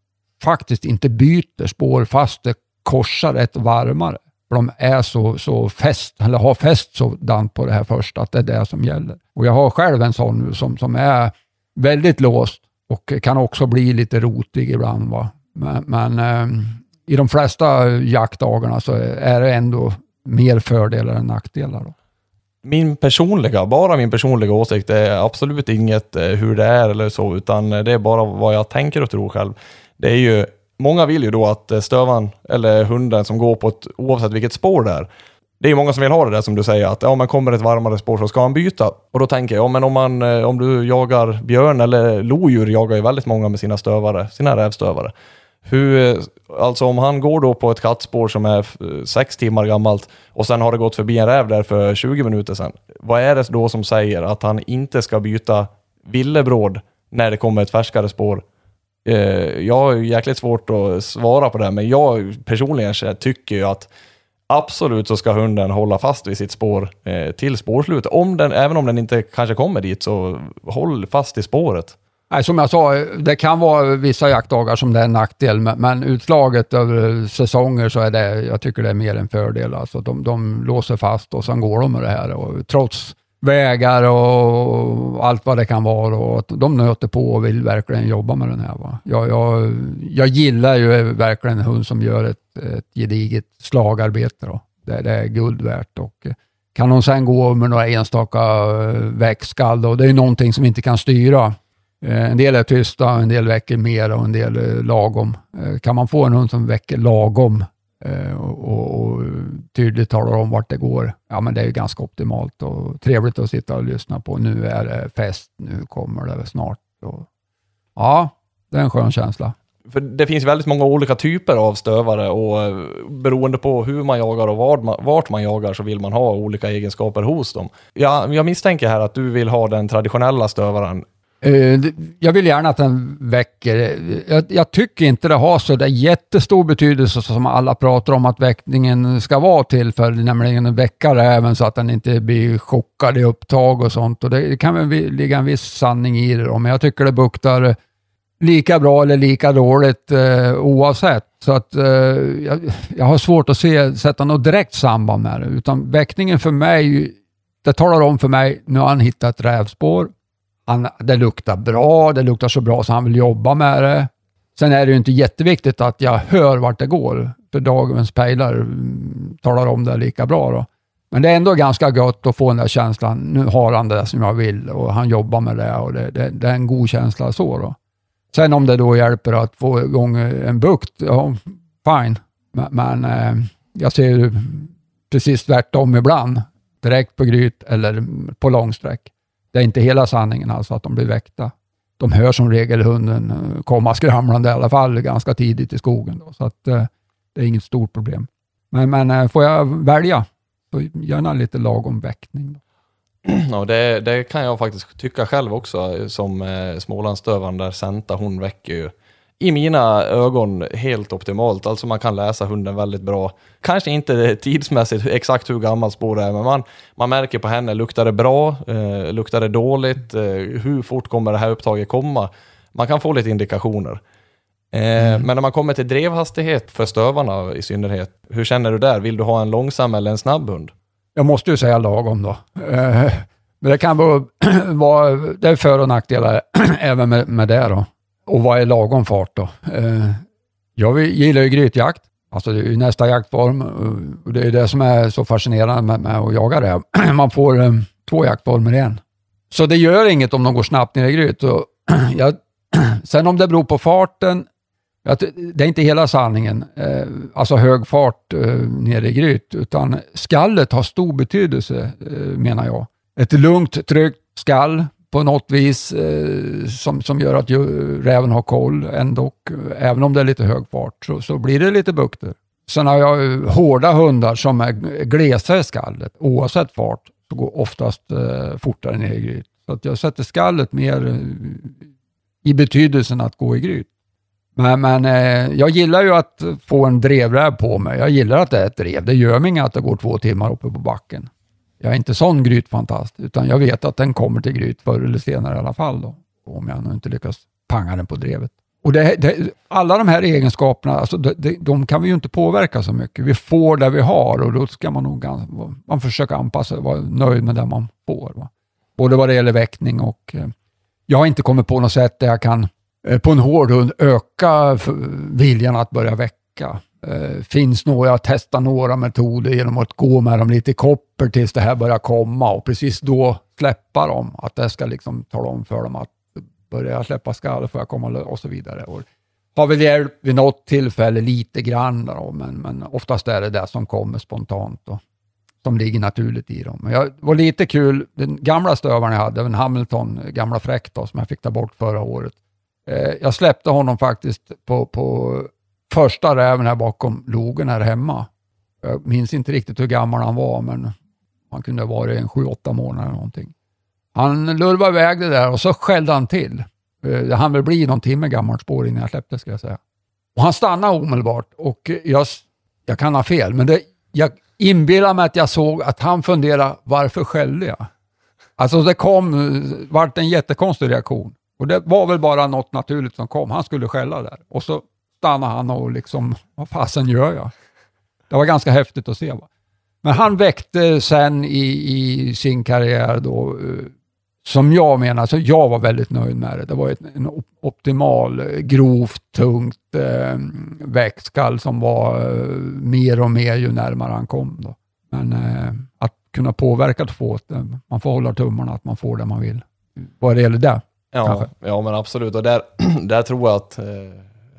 faktiskt inte byter spår fast det korsar ett varmare. För de är så, så fäst, eller har fäst sådant på det här första, att det är det som gäller. Och jag har själv en sån nu som, som är väldigt låst och kan också bli lite rotig ibland. Va? Men, men eh, i de flesta jaktdagarna så är det ändå mer fördelar än nackdelar. Då. min personliga, bara min personliga åsikt, det är absolut inget eh, hur det är eller så, utan det är bara vad jag tänker och tror själv. Det är ju, många vill ju då att eh, stövan eller hunden som går på ett, oavsett vilket spår det är, det är många som vill ha det där som du säger, att ja, man kommer ett varmare spår så ska han byta. Och då tänker jag, ja, men om, man, eh, om du jagar björn eller lodjur jagar ju väldigt många med sina stövare, sina rävstövare. Hur, eh, alltså om han går då på ett kattspår som är sex timmar gammalt och sen har det gått förbi en räv där för 20 minuter sedan. Vad är det då som säger att han inte ska byta villebråd när det kommer ett färskare spår? Eh, jag har jäkligt svårt att svara på det, men jag personligen tycker ju att absolut så ska hunden hålla fast vid sitt spår eh, till spårslutet. Om den, även om den inte kanske kommer dit, så håll fast i spåret. Nej, som jag sa, det kan vara vissa jaktdagar som det är en nackdel, men, men utslaget över säsonger så är det, jag tycker det är mer en fördel. Alltså de, de låser fast och sen går de med det här. Och trots vägar och allt vad det kan vara. Och de nöter på och vill verkligen jobba med den här. Va? Jag, jag, jag gillar ju verkligen en hund som gör ett, ett gediget slagarbete. Då. Det, det är guld värt. Och kan de sen gå med några enstaka eh, väckskall, då, det är ju någonting som vi inte kan styra. Eh, en del är tysta, en del väcker mer och en del är lagom. Eh, kan man få en hund som väcker lagom Eh, och, och tydligt talar om vart det går, ja men det är ju ganska optimalt och trevligt att sitta och lyssna på. Nu är det fest, nu kommer det snart. Och, ja, det är en skön känsla. För det finns väldigt många olika typer av stövare och eh, beroende på hur man jagar och vart man, vart man jagar så vill man ha olika egenskaper hos dem. Jag, jag misstänker här att du vill ha den traditionella stövaren Eh, jag vill gärna att den väcker. Jag, jag, tycker inte det har så där jättestor betydelse som alla pratar om att väckningen ska vara till för, nämligen att väcka räven så att den inte blir chockad i upptag och sånt. Och det kan väl ligga en viss sanning i det då, men jag tycker det buktar lika bra eller lika dåligt eh, oavsett. Så att eh, jag, jag, har svårt att se, sätta något direkt samband med det, utan väckningen för mig, det talar om för mig, nu har han hittat ett rävspår, han, det luktar bra, det luktar så bra så han vill jobba med det. Sen är det ju inte jätteviktigt att jag hör vart det går, för dagens pejlar mm, talar om det lika bra. Då. Men det är ändå ganska gött att få den där känslan, nu har han det som jag vill och han jobbar med det och det, det, det är en god känsla så. Då. Sen om det då hjälper att få igång en bukt, ja, fine. Men, men eh, jag ser precis tvärtom ibland. Direkt på gryt eller på långsträck. Det är inte hela sanningen alltså att de blir väckta. De hör som regel hunden eh, komma skramlande i alla fall ganska tidigt i skogen. Då, så att, eh, det är inget stort problem. Men, men eh, får jag välja, så gärna lite lagom väckning. Då. Ja, det, det, kan jag faktiskt tycka själv också som eh, Smålandsstövaren där Senta, hon väcker ju i mina ögon helt optimalt. Alltså man kan läsa hunden väldigt bra. Kanske inte tidsmässigt exakt hur gammal spår det är, men man, man märker på henne, luktar det bra? Eh, luktar det dåligt? Eh, hur fort kommer det här upptaget komma? Man kan få lite indikationer. Eh, mm. Men när man kommer till drevhastighet för stövarna i synnerhet, hur känner du där? Vill du ha en långsam eller en snabb hund? Jag måste ju säga lagom då. Eh, men det kan vara, vara det är för och nackdelar även med, med det då. Och vad är lagom fart då? Eh, jag gillar ju grytjakt. Alltså det är ju nästa jaktform eh, och det är det som är så fascinerande med, med att jaga det. Man får eh, två jaktformer igen. Så det gör inget om de går snabbt ner i gryt. Och jag, sen om det beror på farten, det är inte hela sanningen, eh, alltså hög fart eh, ner i gryt, utan skallet har stor betydelse eh, menar jag. Ett lugnt, tryggt skall på något vis eh, som, som gör att räven har koll ändå. Eh, även om det är lite hög fart så, så blir det lite bukter. Sen har jag eh, hårda hundar som är glesa i skallet. Oavsett fart så går oftast eh, fortare ner i gryt. Så att jag sätter skallet mer eh, i betydelsen att gå i gryt. Men, men eh, jag gillar ju att få en drevräv på mig. Jag gillar att det är ett drev. Det gör mig inget att det går två timmar uppe på backen. Jag är inte sån grytfantast, utan jag vet att den kommer till gryt förr eller senare i alla fall. Då, om jag nu inte lyckas panga den på drevet. Och det, det, alla de här egenskaperna, alltså de, de, kan vi ju inte påverka så mycket. Vi får det vi har och då ska man nog man försöka anpassa sig, vara nöjd med det man får. Va? Både vad det gäller väckning och eh, jag har inte kommit på något sätt där jag kan eh, på en hård hund öka viljan att börja väcka. Eh, finns några, jag testar några metoder genom att gå med dem lite i koppel tills det här börjar komma och precis då släppa dem. Att det ska liksom tala om för dem att börjar jag släppa skall får jag komma och så vidare. Och har väl hjälp vid något tillfälle lite grann då, men, men oftast är det det som kommer spontant och som ligger naturligt i dem. Men jag, det var lite kul, den gamla stövaren jag hade, en Hamilton, gamla fräck då, som jag fick ta bort förra året. Eh, jag släppte honom faktiskt på, på första räven här bakom logen här hemma. Jag minns inte riktigt hur gammal han var, men han kunde ha varit en sju, åtta månader eller någonting. Han lurvade iväg det där och så skällde han till. Han det hann väl bli någon timme gammalt spår innan jag släppte, ska jag säga. Och han stannade omedelbart och jag, jag kan ha fel, men det, jag inbillar mig att jag såg att han funderade, varför skällde jag? Alltså det kom, vart en jättekonstig reaktion. Och det var väl bara något naturligt som kom. Han skulle skälla där. Och så stannade han och liksom, vad fasen gör jag? Det var ganska häftigt att se. Va? Men han väckte sen i, i sin karriär då, eh, som jag menar, så jag var väldigt nöjd med det. Det var ett, en optimal, eh, grovt, tungt eh, växtskall som var eh, mer och mer ju närmare han kom. Då. Men eh, att kunna påverka två, man får hålla tummarna att man får det man vill. Vad det gäller det. Ja, ja men absolut. Och där, där tror jag att eh,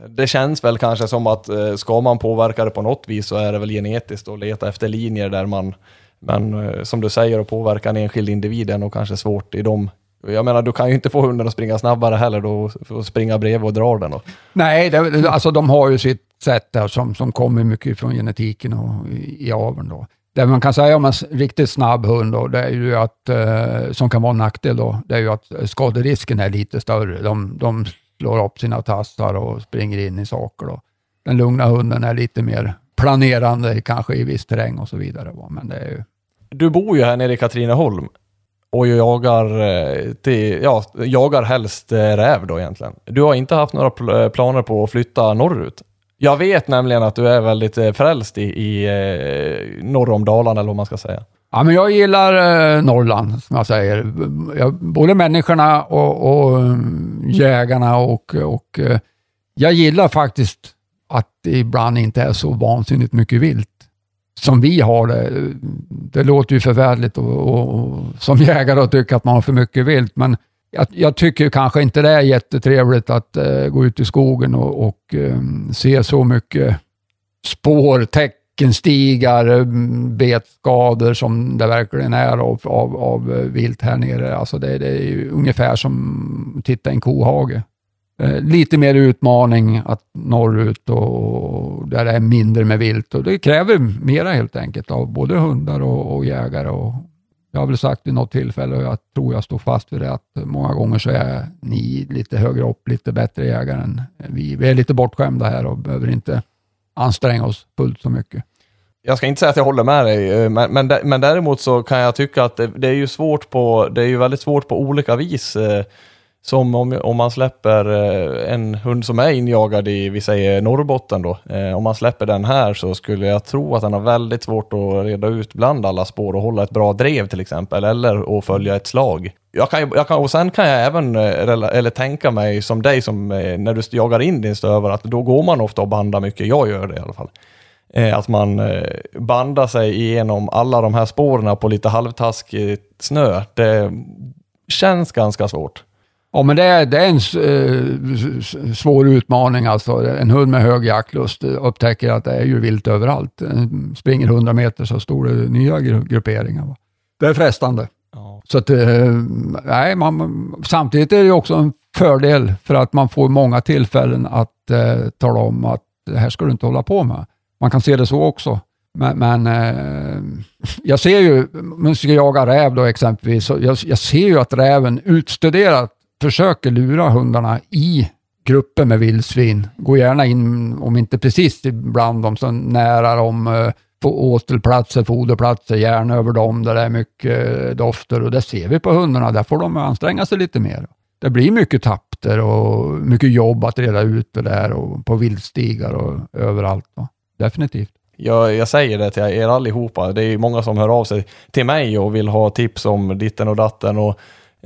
det känns väl kanske som att eh, ska man påverka det på något vis så är det väl genetiskt att leta efter linjer där man, men eh, som du säger, att påverka en enskild individ är nog kanske svårt i dem. Jag menar, du kan ju inte få hunden att springa snabbare heller då, och springa bredvid och dra den. Då. Nej, det, alltså de har ju sitt sätt där som, som kommer mycket från genetiken och i, i aveln då. Det man kan säga om en riktigt snabb hund, då, det är ju att, eh, som kan vara en nackdel, då, det är ju att skaderisken är lite större. De, de slår upp sina tassar och springer in i saker. Då. Den lugna hunden är lite mer planerande, kanske i viss terräng och så vidare. Men det är ju... Du bor ju här nere i Katrineholm och jagar, eh, till, ja, jagar helst eh, räv då egentligen. Du har inte haft några eh, planer på att flytta norrut? Jag vet nämligen att du är väldigt frälst i, i norr om Dalarna, eller vad man ska säga. Ja, men jag gillar eh, Norrland, som jag säger. Jag, både människorna och, och eh, jägarna och, och eh, jag gillar faktiskt att det ibland inte är så vansinnigt mycket vilt som vi har det. Det låter ju förvärligt och, och, och som jägare att tycka att man har för mycket vilt, men jag, jag tycker kanske inte det är jättetrevligt att uh, gå ut i skogen och, och um, se så mycket spår, täck bäckenstigar, betskador som det verkligen är av, av, av vilt här nere. Alltså det, det är ungefär som att titta i en kohage. Eh, lite mer utmaning att norrut och där det är mindre med vilt. Och det kräver mera helt enkelt av både hundar och, och jägare. Och jag har väl sagt vid något tillfälle och jag tror jag står fast vid det att många gånger så är ni lite högre upp, lite bättre jägare än vi. Vi är lite bortskämda här och behöver inte anstränga oss fullt så mycket. Jag ska inte säga att jag håller med dig, eh, men, men, men däremot så kan jag tycka att det, det, är ju svårt på, det är ju väldigt svårt på olika vis. Eh, som om, om man släpper eh, en hund som är injagad i, vi säger Norrbotten då, eh, om man släpper den här så skulle jag tro att den har väldigt svårt att reda ut bland alla spår och hålla ett bra drev till exempel, eller att följa ett slag. Jag kan, jag kan, och sen kan jag även eh, eller tänka mig som dig, som när du jagar in din stövare, att då går man ofta och bandar mycket. Jag gör det i alla fall. Eh, att man eh, bandar sig igenom alla de här spåren på lite halvtaskig snö. Det känns ganska svårt. Ja, men det är, det är en eh, svår utmaning. Alltså. En hund med hög jaktlust upptäcker att det är ju vilt överallt. Springer 100 meter så står det nya grupperingar. Det är frestande. Ja. Så att, nej, man, samtidigt är det också en fördel för att man får många tillfällen att eh, tala om att det här ska du inte hålla på med. Man kan se det så också. Men, men eh, jag ser ju, om jag ska jaga räv då exempelvis, jag, jag ser ju att räven utstuderat försöker lura hundarna i grupper med vildsvin. Går gärna in, om inte precis bland dem, så nära dem, eh, på åtelplatser, foderplatser, gärna över dem där det är mycket eh, dofter och det ser vi på hundarna. Där får de anstränga sig lite mer. Det blir mycket tapter och mycket jobb att reda ut det där och på viltstigar och överallt. Va? definitivt. Jag, jag, säger det till er allihopa. Det är många som hör av sig till mig och vill ha tips om ditten och datten. Och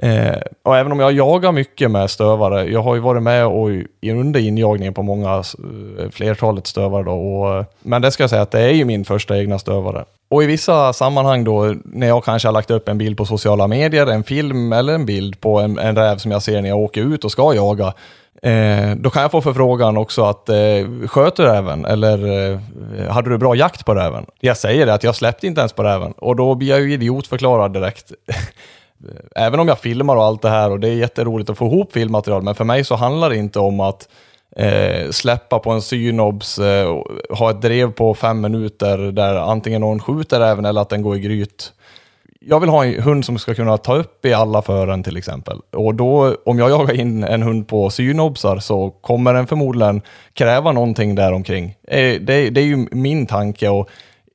Eh, och även om jag jagar mycket med stövare, jag har ju varit med och under injagningen på många, eh, flertalet stövare då. Och, eh, men det ska jag säga att det är ju min första egna stövare. Och i vissa sammanhang då, när jag kanske har lagt upp en bild på sociala medier, en film eller en bild på en, en räv som jag ser när jag åker ut och ska jaga, Eh, då kan jag få förfrågan också att eh, sköt du räven eller eh, hade du bra jakt på räven? Jag säger det att jag släppte inte ens på räven och då blir jag ju idiotförklarad direkt. Eh, även om jag filmar och allt det här och det är jätteroligt att få ihop filmmaterial, men för mig så handlar det inte om att eh, släppa på en synobs, eh, och ha ett drev på fem minuter där antingen någon skjuter räven eller att den går i gryt jag vill ha en hund som ska kunna ta upp i alla fören till exempel. Och då, om jag jagar in en hund på synobsar så kommer den förmodligen kräva någonting däromkring. Eh, Det, det är ju min tanke och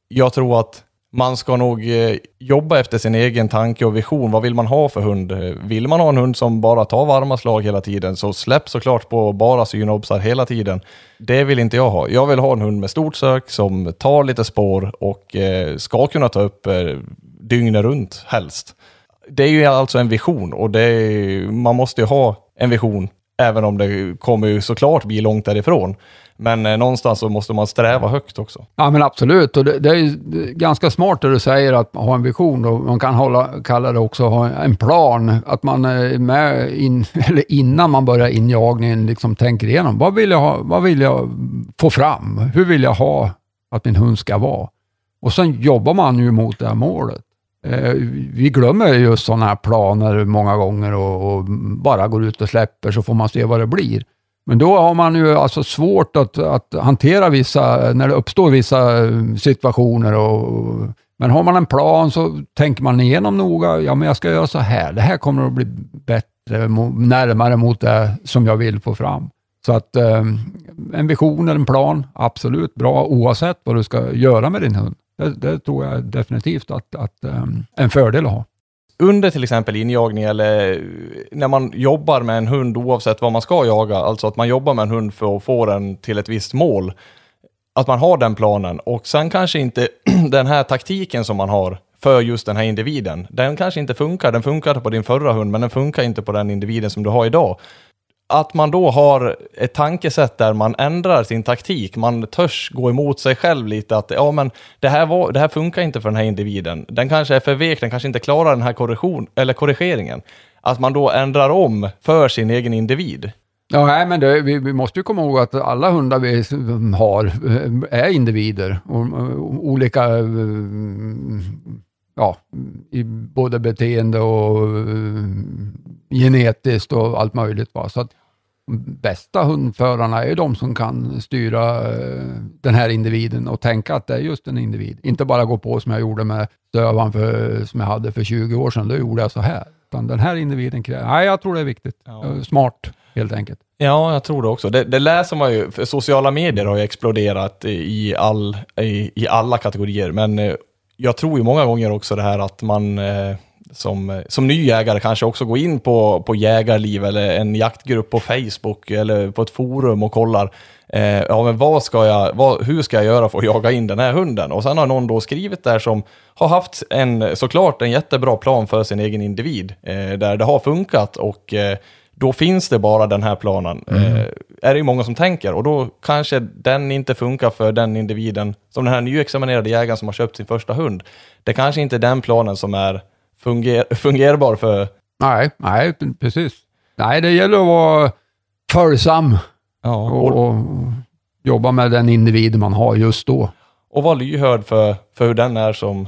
jag tror att man ska nog eh, jobba efter sin egen tanke och vision. Vad vill man ha för hund? Vill man ha en hund som bara tar varma slag hela tiden, så släpp såklart på bara synobsar hela tiden. Det vill inte jag ha. Jag vill ha en hund med stort sök som tar lite spår och eh, ska kunna ta upp eh, dygnet runt helst. Det är ju alltså en vision och det är, man måste ju ha en vision, även om det kommer ju såklart bli långt därifrån. Men eh, någonstans så måste man sträva högt också. Ja, men absolut. Och det, det är ju ganska smart det du säger att ha en vision. Och man kan hålla, kalla det också ha en plan. Att man eh, är med in, eller innan man börjar injagningen liksom tänker igenom. Vad vill, jag ha, vad vill jag få fram? Hur vill jag ha att min hund ska vara? Och sen jobbar man ju mot det här målet. Eh, vi glömmer just sådana här planer många gånger och, och bara går ut och släpper så får man se vad det blir. Men då har man ju alltså svårt att, att hantera vissa, när det uppstår vissa eh, situationer. Och, men har man en plan så tänker man igenom noga. Ja, men jag ska göra så här. Det här kommer att bli bättre, närmare mot det som jag vill få fram. Så att eh, en vision eller en plan, absolut bra oavsett vad du ska göra med din hund. Det, det tror jag definitivt att, att eh, en fördel att ha under till exempel injagning eller eh, när man jobbar med en hund oavsett vad man ska jaga, alltså att man jobbar med en hund för att få den till ett visst mål, att man har den planen och sen kanske inte den här taktiken som man har för just den här individen, den kanske inte funkar. Den funkade på din förra hund, men den funkar inte på den individen som du har idag. Att man då har ett tankesätt där man ändrar sin taktik, man törs gå emot sig själv lite att ja men det här, var, det här funkar inte för den här individen. Den kanske är för vek, den kanske inte klarar den här korrektion, eller korrigeringen. Att man då ändrar om för sin egen individ. Ja, nej, men det, vi, vi måste ju komma ihåg att alla hundar vi mm, har eh, är individer. Och, och, olika, eh, ja, i både beteende och genetiskt och allt möjligt. Va? Så att bästa hundförarna är ju de som kan styra eh, den här individen och tänka att det är just en individ. Inte bara gå på som jag gjorde med stövaren för, som jag hade för 20 år sedan. Då gjorde jag så här. Utan den här individen kräver... Nej, jag tror det är viktigt. Ja. Eh, Smart, helt enkelt. Ja, jag tror det också. Det, det läser man ju, för sociala medier har ju exploderat i, all, i, i alla kategorier, men eh, jag tror ju många gånger också det här att man som, som ny jägare kanske också går in på, på jägarliv eller en jaktgrupp på Facebook eller på ett forum och kollar eh, ja, men vad ska jag, vad, hur ska jag göra för att jaga in den här hunden? Och sen har någon då skrivit där som har haft en, såklart en jättebra plan för sin egen individ, eh, där det har funkat och eh, då finns det bara den här planen. Eh, är det ju många som tänker och då kanske den inte funkar för den individen, som den här nyexaminerade jägaren som har köpt sin första hund. Det kanske inte är den planen som är funger fungerbar för... Nej, nej, precis. Nej, det gäller att vara följsam Ja, och, och, och jobba med den individ man har just då. och vara lyhörd för, för hur den är som,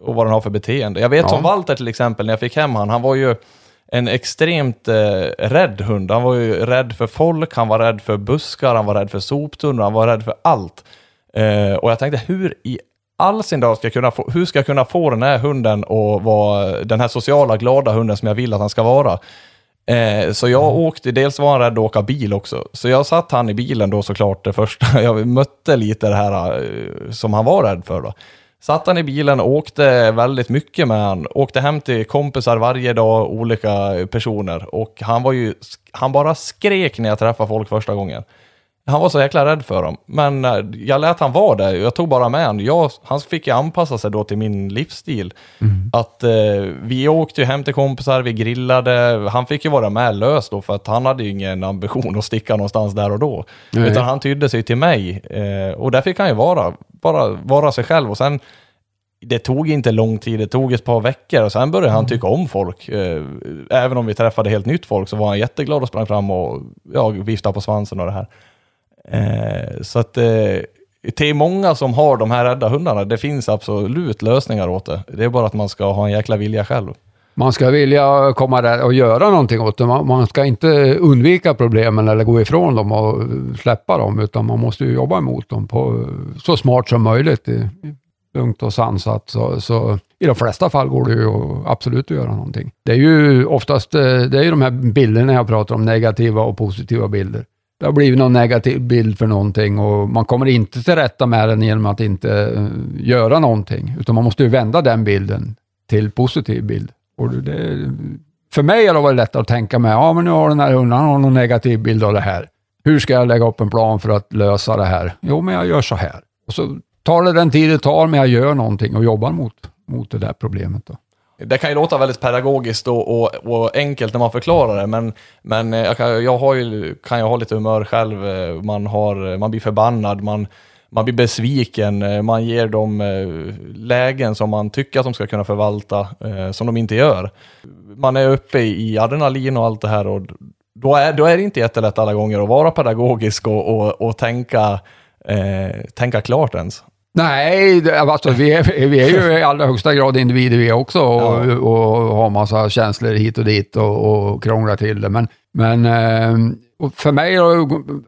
och vad den har för beteende. Jag vet Ja. som Walter till exempel, när jag fick hem han, han var ju en extremt eh, rädd hund. Han var ju rädd för folk, han var rädd för buskar, han var rädd för soptunnor, han var rädd för allt. Eh, och jag tänkte, hur i all sin dag ska jag kunna få, hur ska jag kunna få den här hunden att vara den här sociala, glada hunden som jag vill att han ska vara? Eh, så jag åkte, dels var han rädd att åka bil också, så jag satt han i bilen då såklart det första, jag mötte lite det här eh, som han var rädd för då. Satt han i bilen, åkte väldigt mycket med han, åkte hem till kompisar varje dag, olika personer och han var ju, han bara skrek när jag träffade folk första gången. Han var så jäkla rädd för dem. Men eh, jag lät han vara där. Jag tog bara med honom. Jag, han fick ju anpassa sig då till min livsstil. Att eh, vi åkte ju hem till kompisar, vi grillade. Han fick ju vara med lös då för att han hade ju ingen ambition att sticka någonstans där och då. Nej. Utan han tydde sig till mig. Eh, och där fick han ju vara. Bara vara sig själv. Och sen det tog inte lång tid, det tog ett par veckor och sen började han tycka om folk. Eh, även om vi träffade helt nytt folk så var han jätteglad och sprang fram och ja, viftade på svansen och det här. Eh, så att eh, till många som har de här rädda hundarna, det finns absolut lösningar åt det. Det är bara att man ska ha en jäkla vilja själv. Man ska vilja komma där och göra någonting åt det. Man, man ska inte undvika problemen eller gå ifrån dem och släppa dem, utan man måste ju jobba emot dem på så smart som möjligt. Lugnt och sansat. Så, så i de flesta fall går det ju absolut att göra någonting. Det är ju oftast eh, det är ju de här bilderna jag pratar om, negativa och positiva bilder. Det har blivit någon negativ bild för någonting och man kommer inte till rätta med den genom att inte eh, göra någonting, utan man måste ju vända den bilden till positiv bild. Och det, för mig har det varit lättare att tänka mig, ja men nu har den här hunden han har någon negativ bild av det här. Hur ska jag lägga upp en plan för att lösa det här? Jo, men jag gör så här. Och så tar det den tid det tar, men jag gör någonting och jobbar mot, mot det där problemet. Då. Det kan ju låta väldigt pedagogiskt och, och, och enkelt när man förklarar det, men, men eh, jag, kan, jag har ju, kan ju ha lite humör själv. Eh, man, har, eh, man blir förbannad, man, man blir besviken, man ger dem lägen som man tycker att de ska kunna förvalta, som de inte gör. Man är uppe i adrenalin och allt det här och då är, då är det inte jättelätt alla gånger att vara pedagogisk och, och, och tänka, eh, tänka klart ens. Nej, alltså, vi, är, vi är ju i allra högsta grad individer vi också och, Ja. och har massa känslor hit och dit och, och krånglar till det. Men, men eh, och för mig,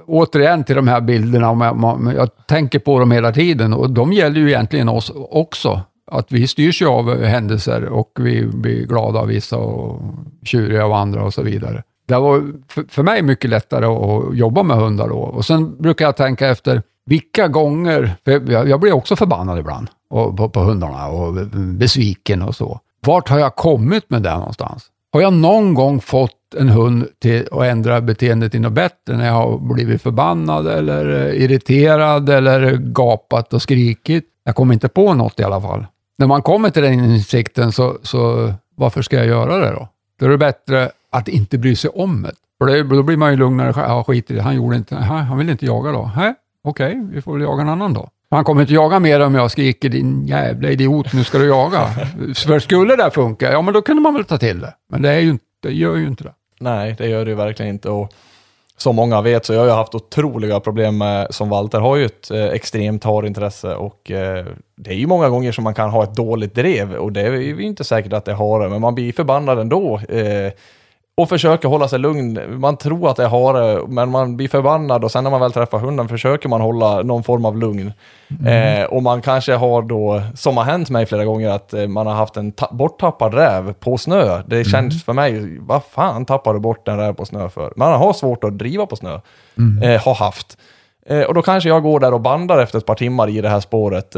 återigen till de här bilderna, om jag, tänker på dem hela tiden och de gäller ju egentligen oss också. Att vi styrs ju av händelser och vi blir glada av vissa och tjuriga av andra och så vidare. Det var för mig mycket lättare att jobba med hundar då. Och sen brukar jag tänka efter, vilka gånger, för jag, jag blir också förbannad ibland och, på, på hundarna och besviken och så. Vart har jag kommit med det någonstans? Har jag någon gång fått en hund till att ändra beteendet till något bättre när jag har blivit förbannad eller eh, irriterad eller gapat och skrikit? Jag kommer inte på något i alla fall. När man kommer till den insikten så, så varför ska jag göra det då? Då är det bättre att inte bry sig om det. För det, då blir man ju lugnare. själv. Ja, skit i det. Han gjorde inte, han ville inte jaga då. Hä? Okej, vi får väl jaga en annan då. Han kommer inte jaga mer om jag skriker din jävla idiot, nu ska du jaga. För skulle det funka, ja men då kunde man väl ta till det. Men det, är ju inte, det gör ju inte det. Nej, det gör det ju verkligen inte. Och som många vet så jag har jag haft otroliga problem med, som Walter har ju ett eh, extremt harintresse och eh, det är ju många gånger som man kan ha ett dåligt drev och det är ju inte säkert att det är hare, men man blir förbannad ändå. Eh, och försöker hålla sig lugn. Man tror att det är hare, men man blir förbannad och sen när man väl träffar hunden försöker man hålla någon form av lugn. Eh, och man kanske har då, som har hänt mig flera gånger, att eh, man har haft en ta- borttappad räv på snö. Det känns för mig, vad fan tappar du bort en räv på snö för? Man har svårt att driva på snö. Eh, har haft. Eh, och då kanske jag går där och bandar efter ett par timmar i det här spåret.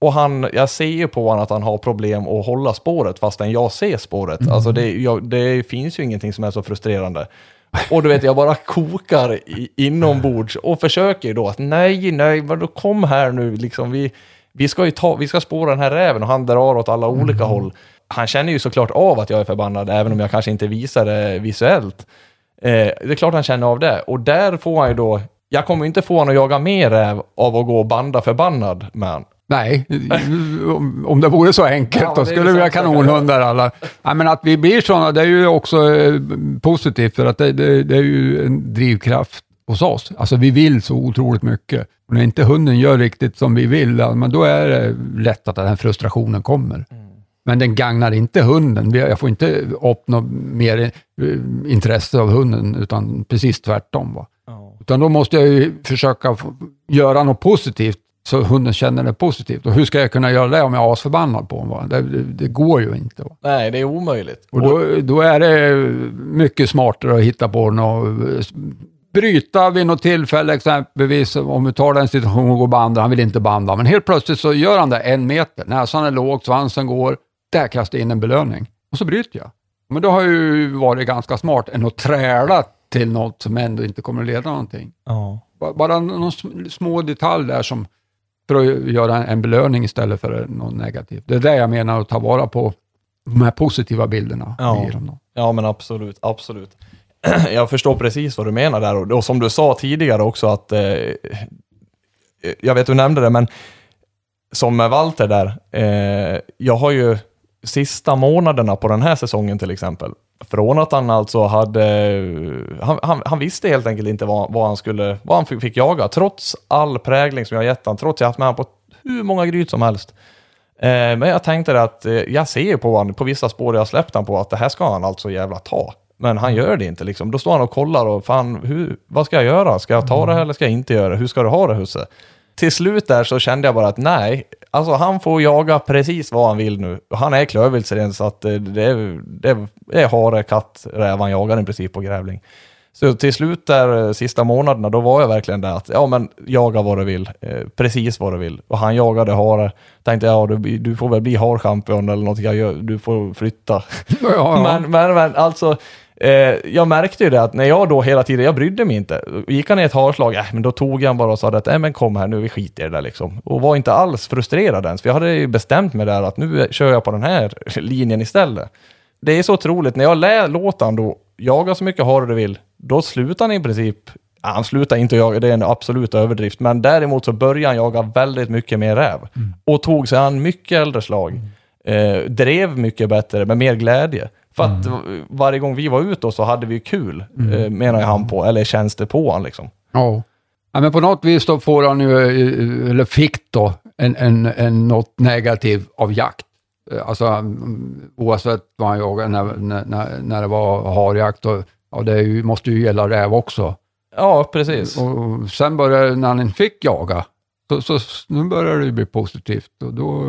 Och han, jag ser ju på honom att han har problem att hålla spåret fastän jag ser spåret. Alltså det, jag, det finns ju ingenting som är så frustrerande. Och du vet, jag bara kokar inombords och försöker ju då att nej, nej, vadå, kom här nu, liksom vi, vi ska ju ta, vi ska spåra den här räven och han drar åt alla olika håll. Han känner ju såklart av att jag är förbannad, även om jag kanske inte visar det visuellt. Eh, det är klart han känner av det. Och där får han ju då, jag kommer ju inte få honom att jaga mer räv av att gå och banda förbannad med han. Nej, om, om det vore så enkelt, Ja, då skulle vi ha kanonhundar alla. Nej, men att vi blir sådana, det är ju också eh, positivt, för att det, det, det är ju en drivkraft hos oss. Alltså vi vill så otroligt mycket. Och när inte hunden gör riktigt som vi vill, ja, men då är det lätt att den frustrationen kommer. Men den gagnar inte hunden. Jag får inte upp något mer eh, intresse av hunden, utan precis tvärtom. Va? Utan då måste jag ju försöka göra något positivt så hunden känner det positivt. Och hur ska jag kunna göra det om jag är asförbannad på honom? Det, det, det går ju inte. Va? Nej, det är omöjligt. Och då, då är det mycket smartare att hitta på något, bryta vid något tillfälle exempelvis, om vi tar den situationen och går banda, han vill inte banda, men helt plötsligt så gör han det en meter, näsan är låg, svansen går, där kastar jag in en belöning. Och så bryter jag. Men då har jag ju varit ganska smart än att träla till något som ändå inte kommer att leda någonting. Ja. Ba- Bara någon sm- små detalj där som för att göra en- belöning istället för något negativt. Det är det jag menar, att ta vara på de här positiva bilderna Ja. i dem. Då. Ja, men absolut, absolut. Jag förstår precis vad du menar där och, och som du sa tidigare också att, eh, jag vet du nämnde det, men som med Walter där, eh, jag har ju sista månaderna på den här säsongen till exempel, från att han alltså hade, han, han, han visste helt enkelt inte vad, vad han skulle, vad han fick, fick jaga, trots all prägling som jag gett han, trots att jag haft med honom på hur många gryt som helst. Eh, men jag tänkte att eh, jag ser ju på honom, på vissa spår jag släppt han på att det här ska han alltså jävla ta. Men han gör det inte liksom. Då står han och kollar och fan, hur, vad ska jag göra? Ska jag ta det här eller ska jag inte göra det? Hur ska du ha det husse? Till slut där så kände jag bara att nej, alltså han får jaga precis vad han vill nu. Han är klövviltsren så att eh, det det det är hare, katt, räv han jagar i princip på grävling. Så till slut där eh, sista månaderna, då var jag verkligen där att ja men jaga vad du vill, eh, precis vad du vill. Och han jagade hare. Tänkte ja du, du får väl bli harchampion eller något, jag gör, du får flytta. Ja, ja. Men, men, men alltså, eh, jag märkte ju det att när jag då hela tiden, jag brydde mig inte. Gick han i ett harslag, äh, men då tog jag bara och sa att äh, men kom här nu, vi skiter i det där liksom. Och var inte alls frustrerad ens, för jag hade ju bestämt mig där att nu kör jag på den här linjen istället. Det är så otroligt, när jag lä- låter han då jaga så mycket hare du vill, då slutar han i princip Ja, han slutar inte jaga, det är en absolut överdrift, men däremot så började han jaga väldigt mycket mer räv. Och tog sig an mycket äldre slag. Eh, drev mycket bättre, med mer glädje. För att v- varje gång vi var ute då så hade vi kul, eh, menar jag han på, eller känns det på han liksom. Ja. ja, men på något vis då får han ju, eh, eller fick då, en, en, en något negativt av jakt. Eh, Alltså mm, oavsett vad han jagade, när, när, när- det var harjakt, och, ja, det ju, måste ju gälla räv också. Ja, precis. Och sen började, när han fick jaga, så, så nu börjar det ju bli positivt och då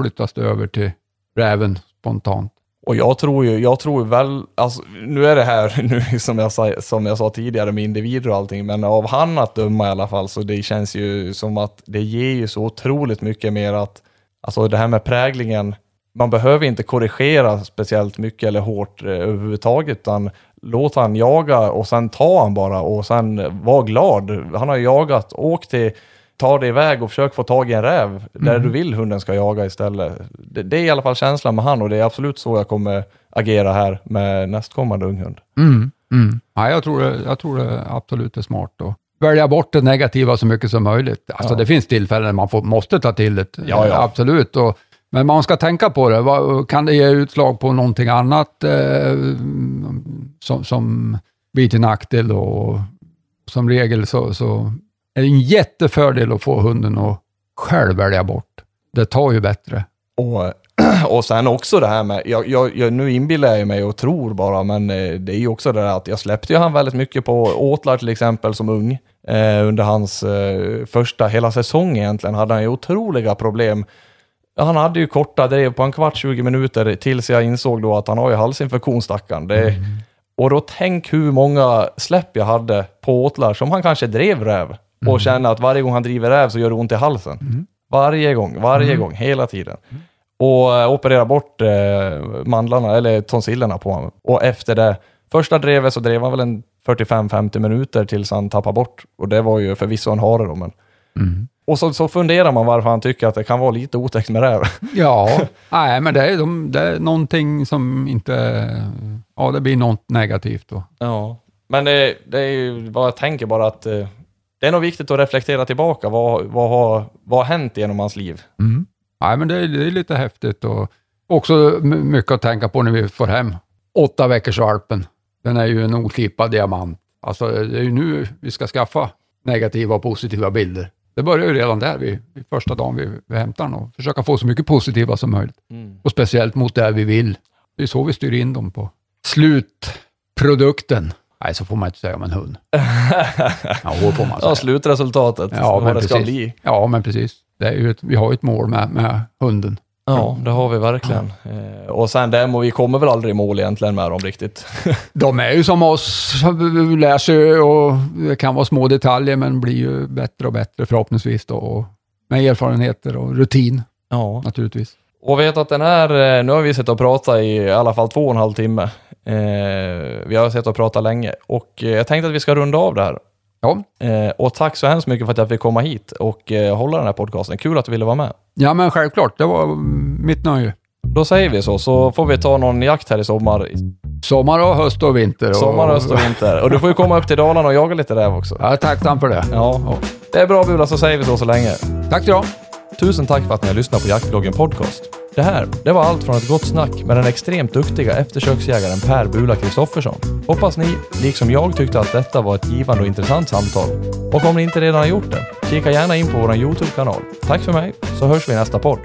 flyttas det över till räven spontant. Och jag tror ju, jag tror väl, alltså nu är det här, nu som jag, sa, som jag sa tidigare med individer och allting, men av han att döma i alla fall, så det känns ju som att det ger ju så otroligt mycket mer att, alltså det här med präglingen, man behöver inte korrigera speciellt mycket eller hårt eh, överhuvudtaget, utan låt han jaga och sen ta han bara och sen var glad. Han har ju jagat, åk till, ta dig iväg och försök få tag i en räv där du vill hunden ska jaga istället. Det, det är i alla fall känslan med han och det är absolut så jag kommer agera här med nästkommande unghund. Mm. Mm. Ja, jag, tror det, jag tror det absolut är smart att välja bort det negativa så mycket som möjligt. Alltså Ja. det finns tillfällen man får, måste ta till det, Ja, ja. absolut. Och, men man ska tänka på det. Kan det ge utslag på någonting annat eh, som, som blir till nackdel? då? Och som regel så, så är en jättefördel att få hunden att själv välja bort. Det tar ju bättre. Och, och sen också det här med, jag, jag, jag, nu inbillar jag mig och tror bara, men eh, det är ju också det där att jag släppte ju han väldigt mycket på åtlar till exempel som ung. Eh, under hans eh, första, hela säsong egentligen, hade han ju otroliga problem. Han hade ju korta drev på en kvart, 20 minuter tills jag insåg då att han har ju halsinfektion stackaren. Det, Och då tänk hur många släpp jag hade på åtlar som han kanske drev räv och kände att varje gång han driver räv så gör det ont i halsen. Varje gång, varje gång, hela tiden. Och eh, operera bort eh, mandlarna, eller tonsillerna på honom. Och efter det, första drevet så drev han väl en 45-50 minuter tills han tappade bort. Och det var ju förvisso en hare då, men... Och så, så funderar man varför han tycker att det kan vara lite otäckt med räv. Ja, nej, men det är, de, det är någonting som inte... Ja, det blir något negativt då. Ja. Men det, det är ju vad jag tänker bara att eh, det är nog viktigt att reflektera tillbaka. Vad, vad, har, vad har hänt genom hans liv? Mm. Nej, men det är, det är lite häftigt och också mycket att tänka på när vi får hem åtta veckors valpen. Den är ju en oslipad diamant. Alltså, det är ju nu vi ska skaffa negativa och positiva bilder. Det börjar ju redan där, vid, vid första dagen vi, vi hämtar den och försöka få så mycket positiva som möjligt. Och speciellt mot det vi vill. Det är så vi styr in dem på slutprodukten. Nej, så får man inte säga om en hund. Ja, får man säga. Ja, slutresultatet. Ja, vad men det ska precis. bli. Ja, men precis. Det är ett, vi har ju ett mål med, med hunden. Ja, det har vi verkligen. Eh, och sen där, och vi kommer väl aldrig i mål egentligen med dem riktigt. De är ju som oss, läser ju och det kan vara små detaljer men blir ju bättre och bättre förhoppningsvis då. Och med erfarenheter och rutin ja. naturligtvis. Och vet att den här, eh, nu har vi suttit och pratat i i alla fall två och en halv timme. Eh, vi har suttit och pratat länge och eh, jag tänkte att vi ska runda av det här. Ja. Eh, och tack så hemskt mycket för att jag fick komma hit och eh, hålla den här podcasten. Kul att du ville vara med. ja, men självklart. Det var mm, mitt nöje. Då säger vi så, så får vi ta någon jakt här i sommar. Sommar och höst och vinter. Och, Sommar, höst och vinter. Och du får ju komma upp till Dalarna och jaga lite räv också. Jag är tacksam för det. Ja, det är bra Bula, så säger vi så så länge. Tack så. Tusen tack för att ni har lyssnat på Jaktbloggen Podcast. Det här, det var allt från ett gott snack med den extremt duktiga eftersöksjägaren Per Bula Kristoffersson. Hoppas ni, liksom jag, tyckte att detta var ett givande och intressant samtal. Och om ni inte redan har gjort det, kika gärna in på vår Youtube-kanal. Tack för mig, så hörs vi i nästa podd.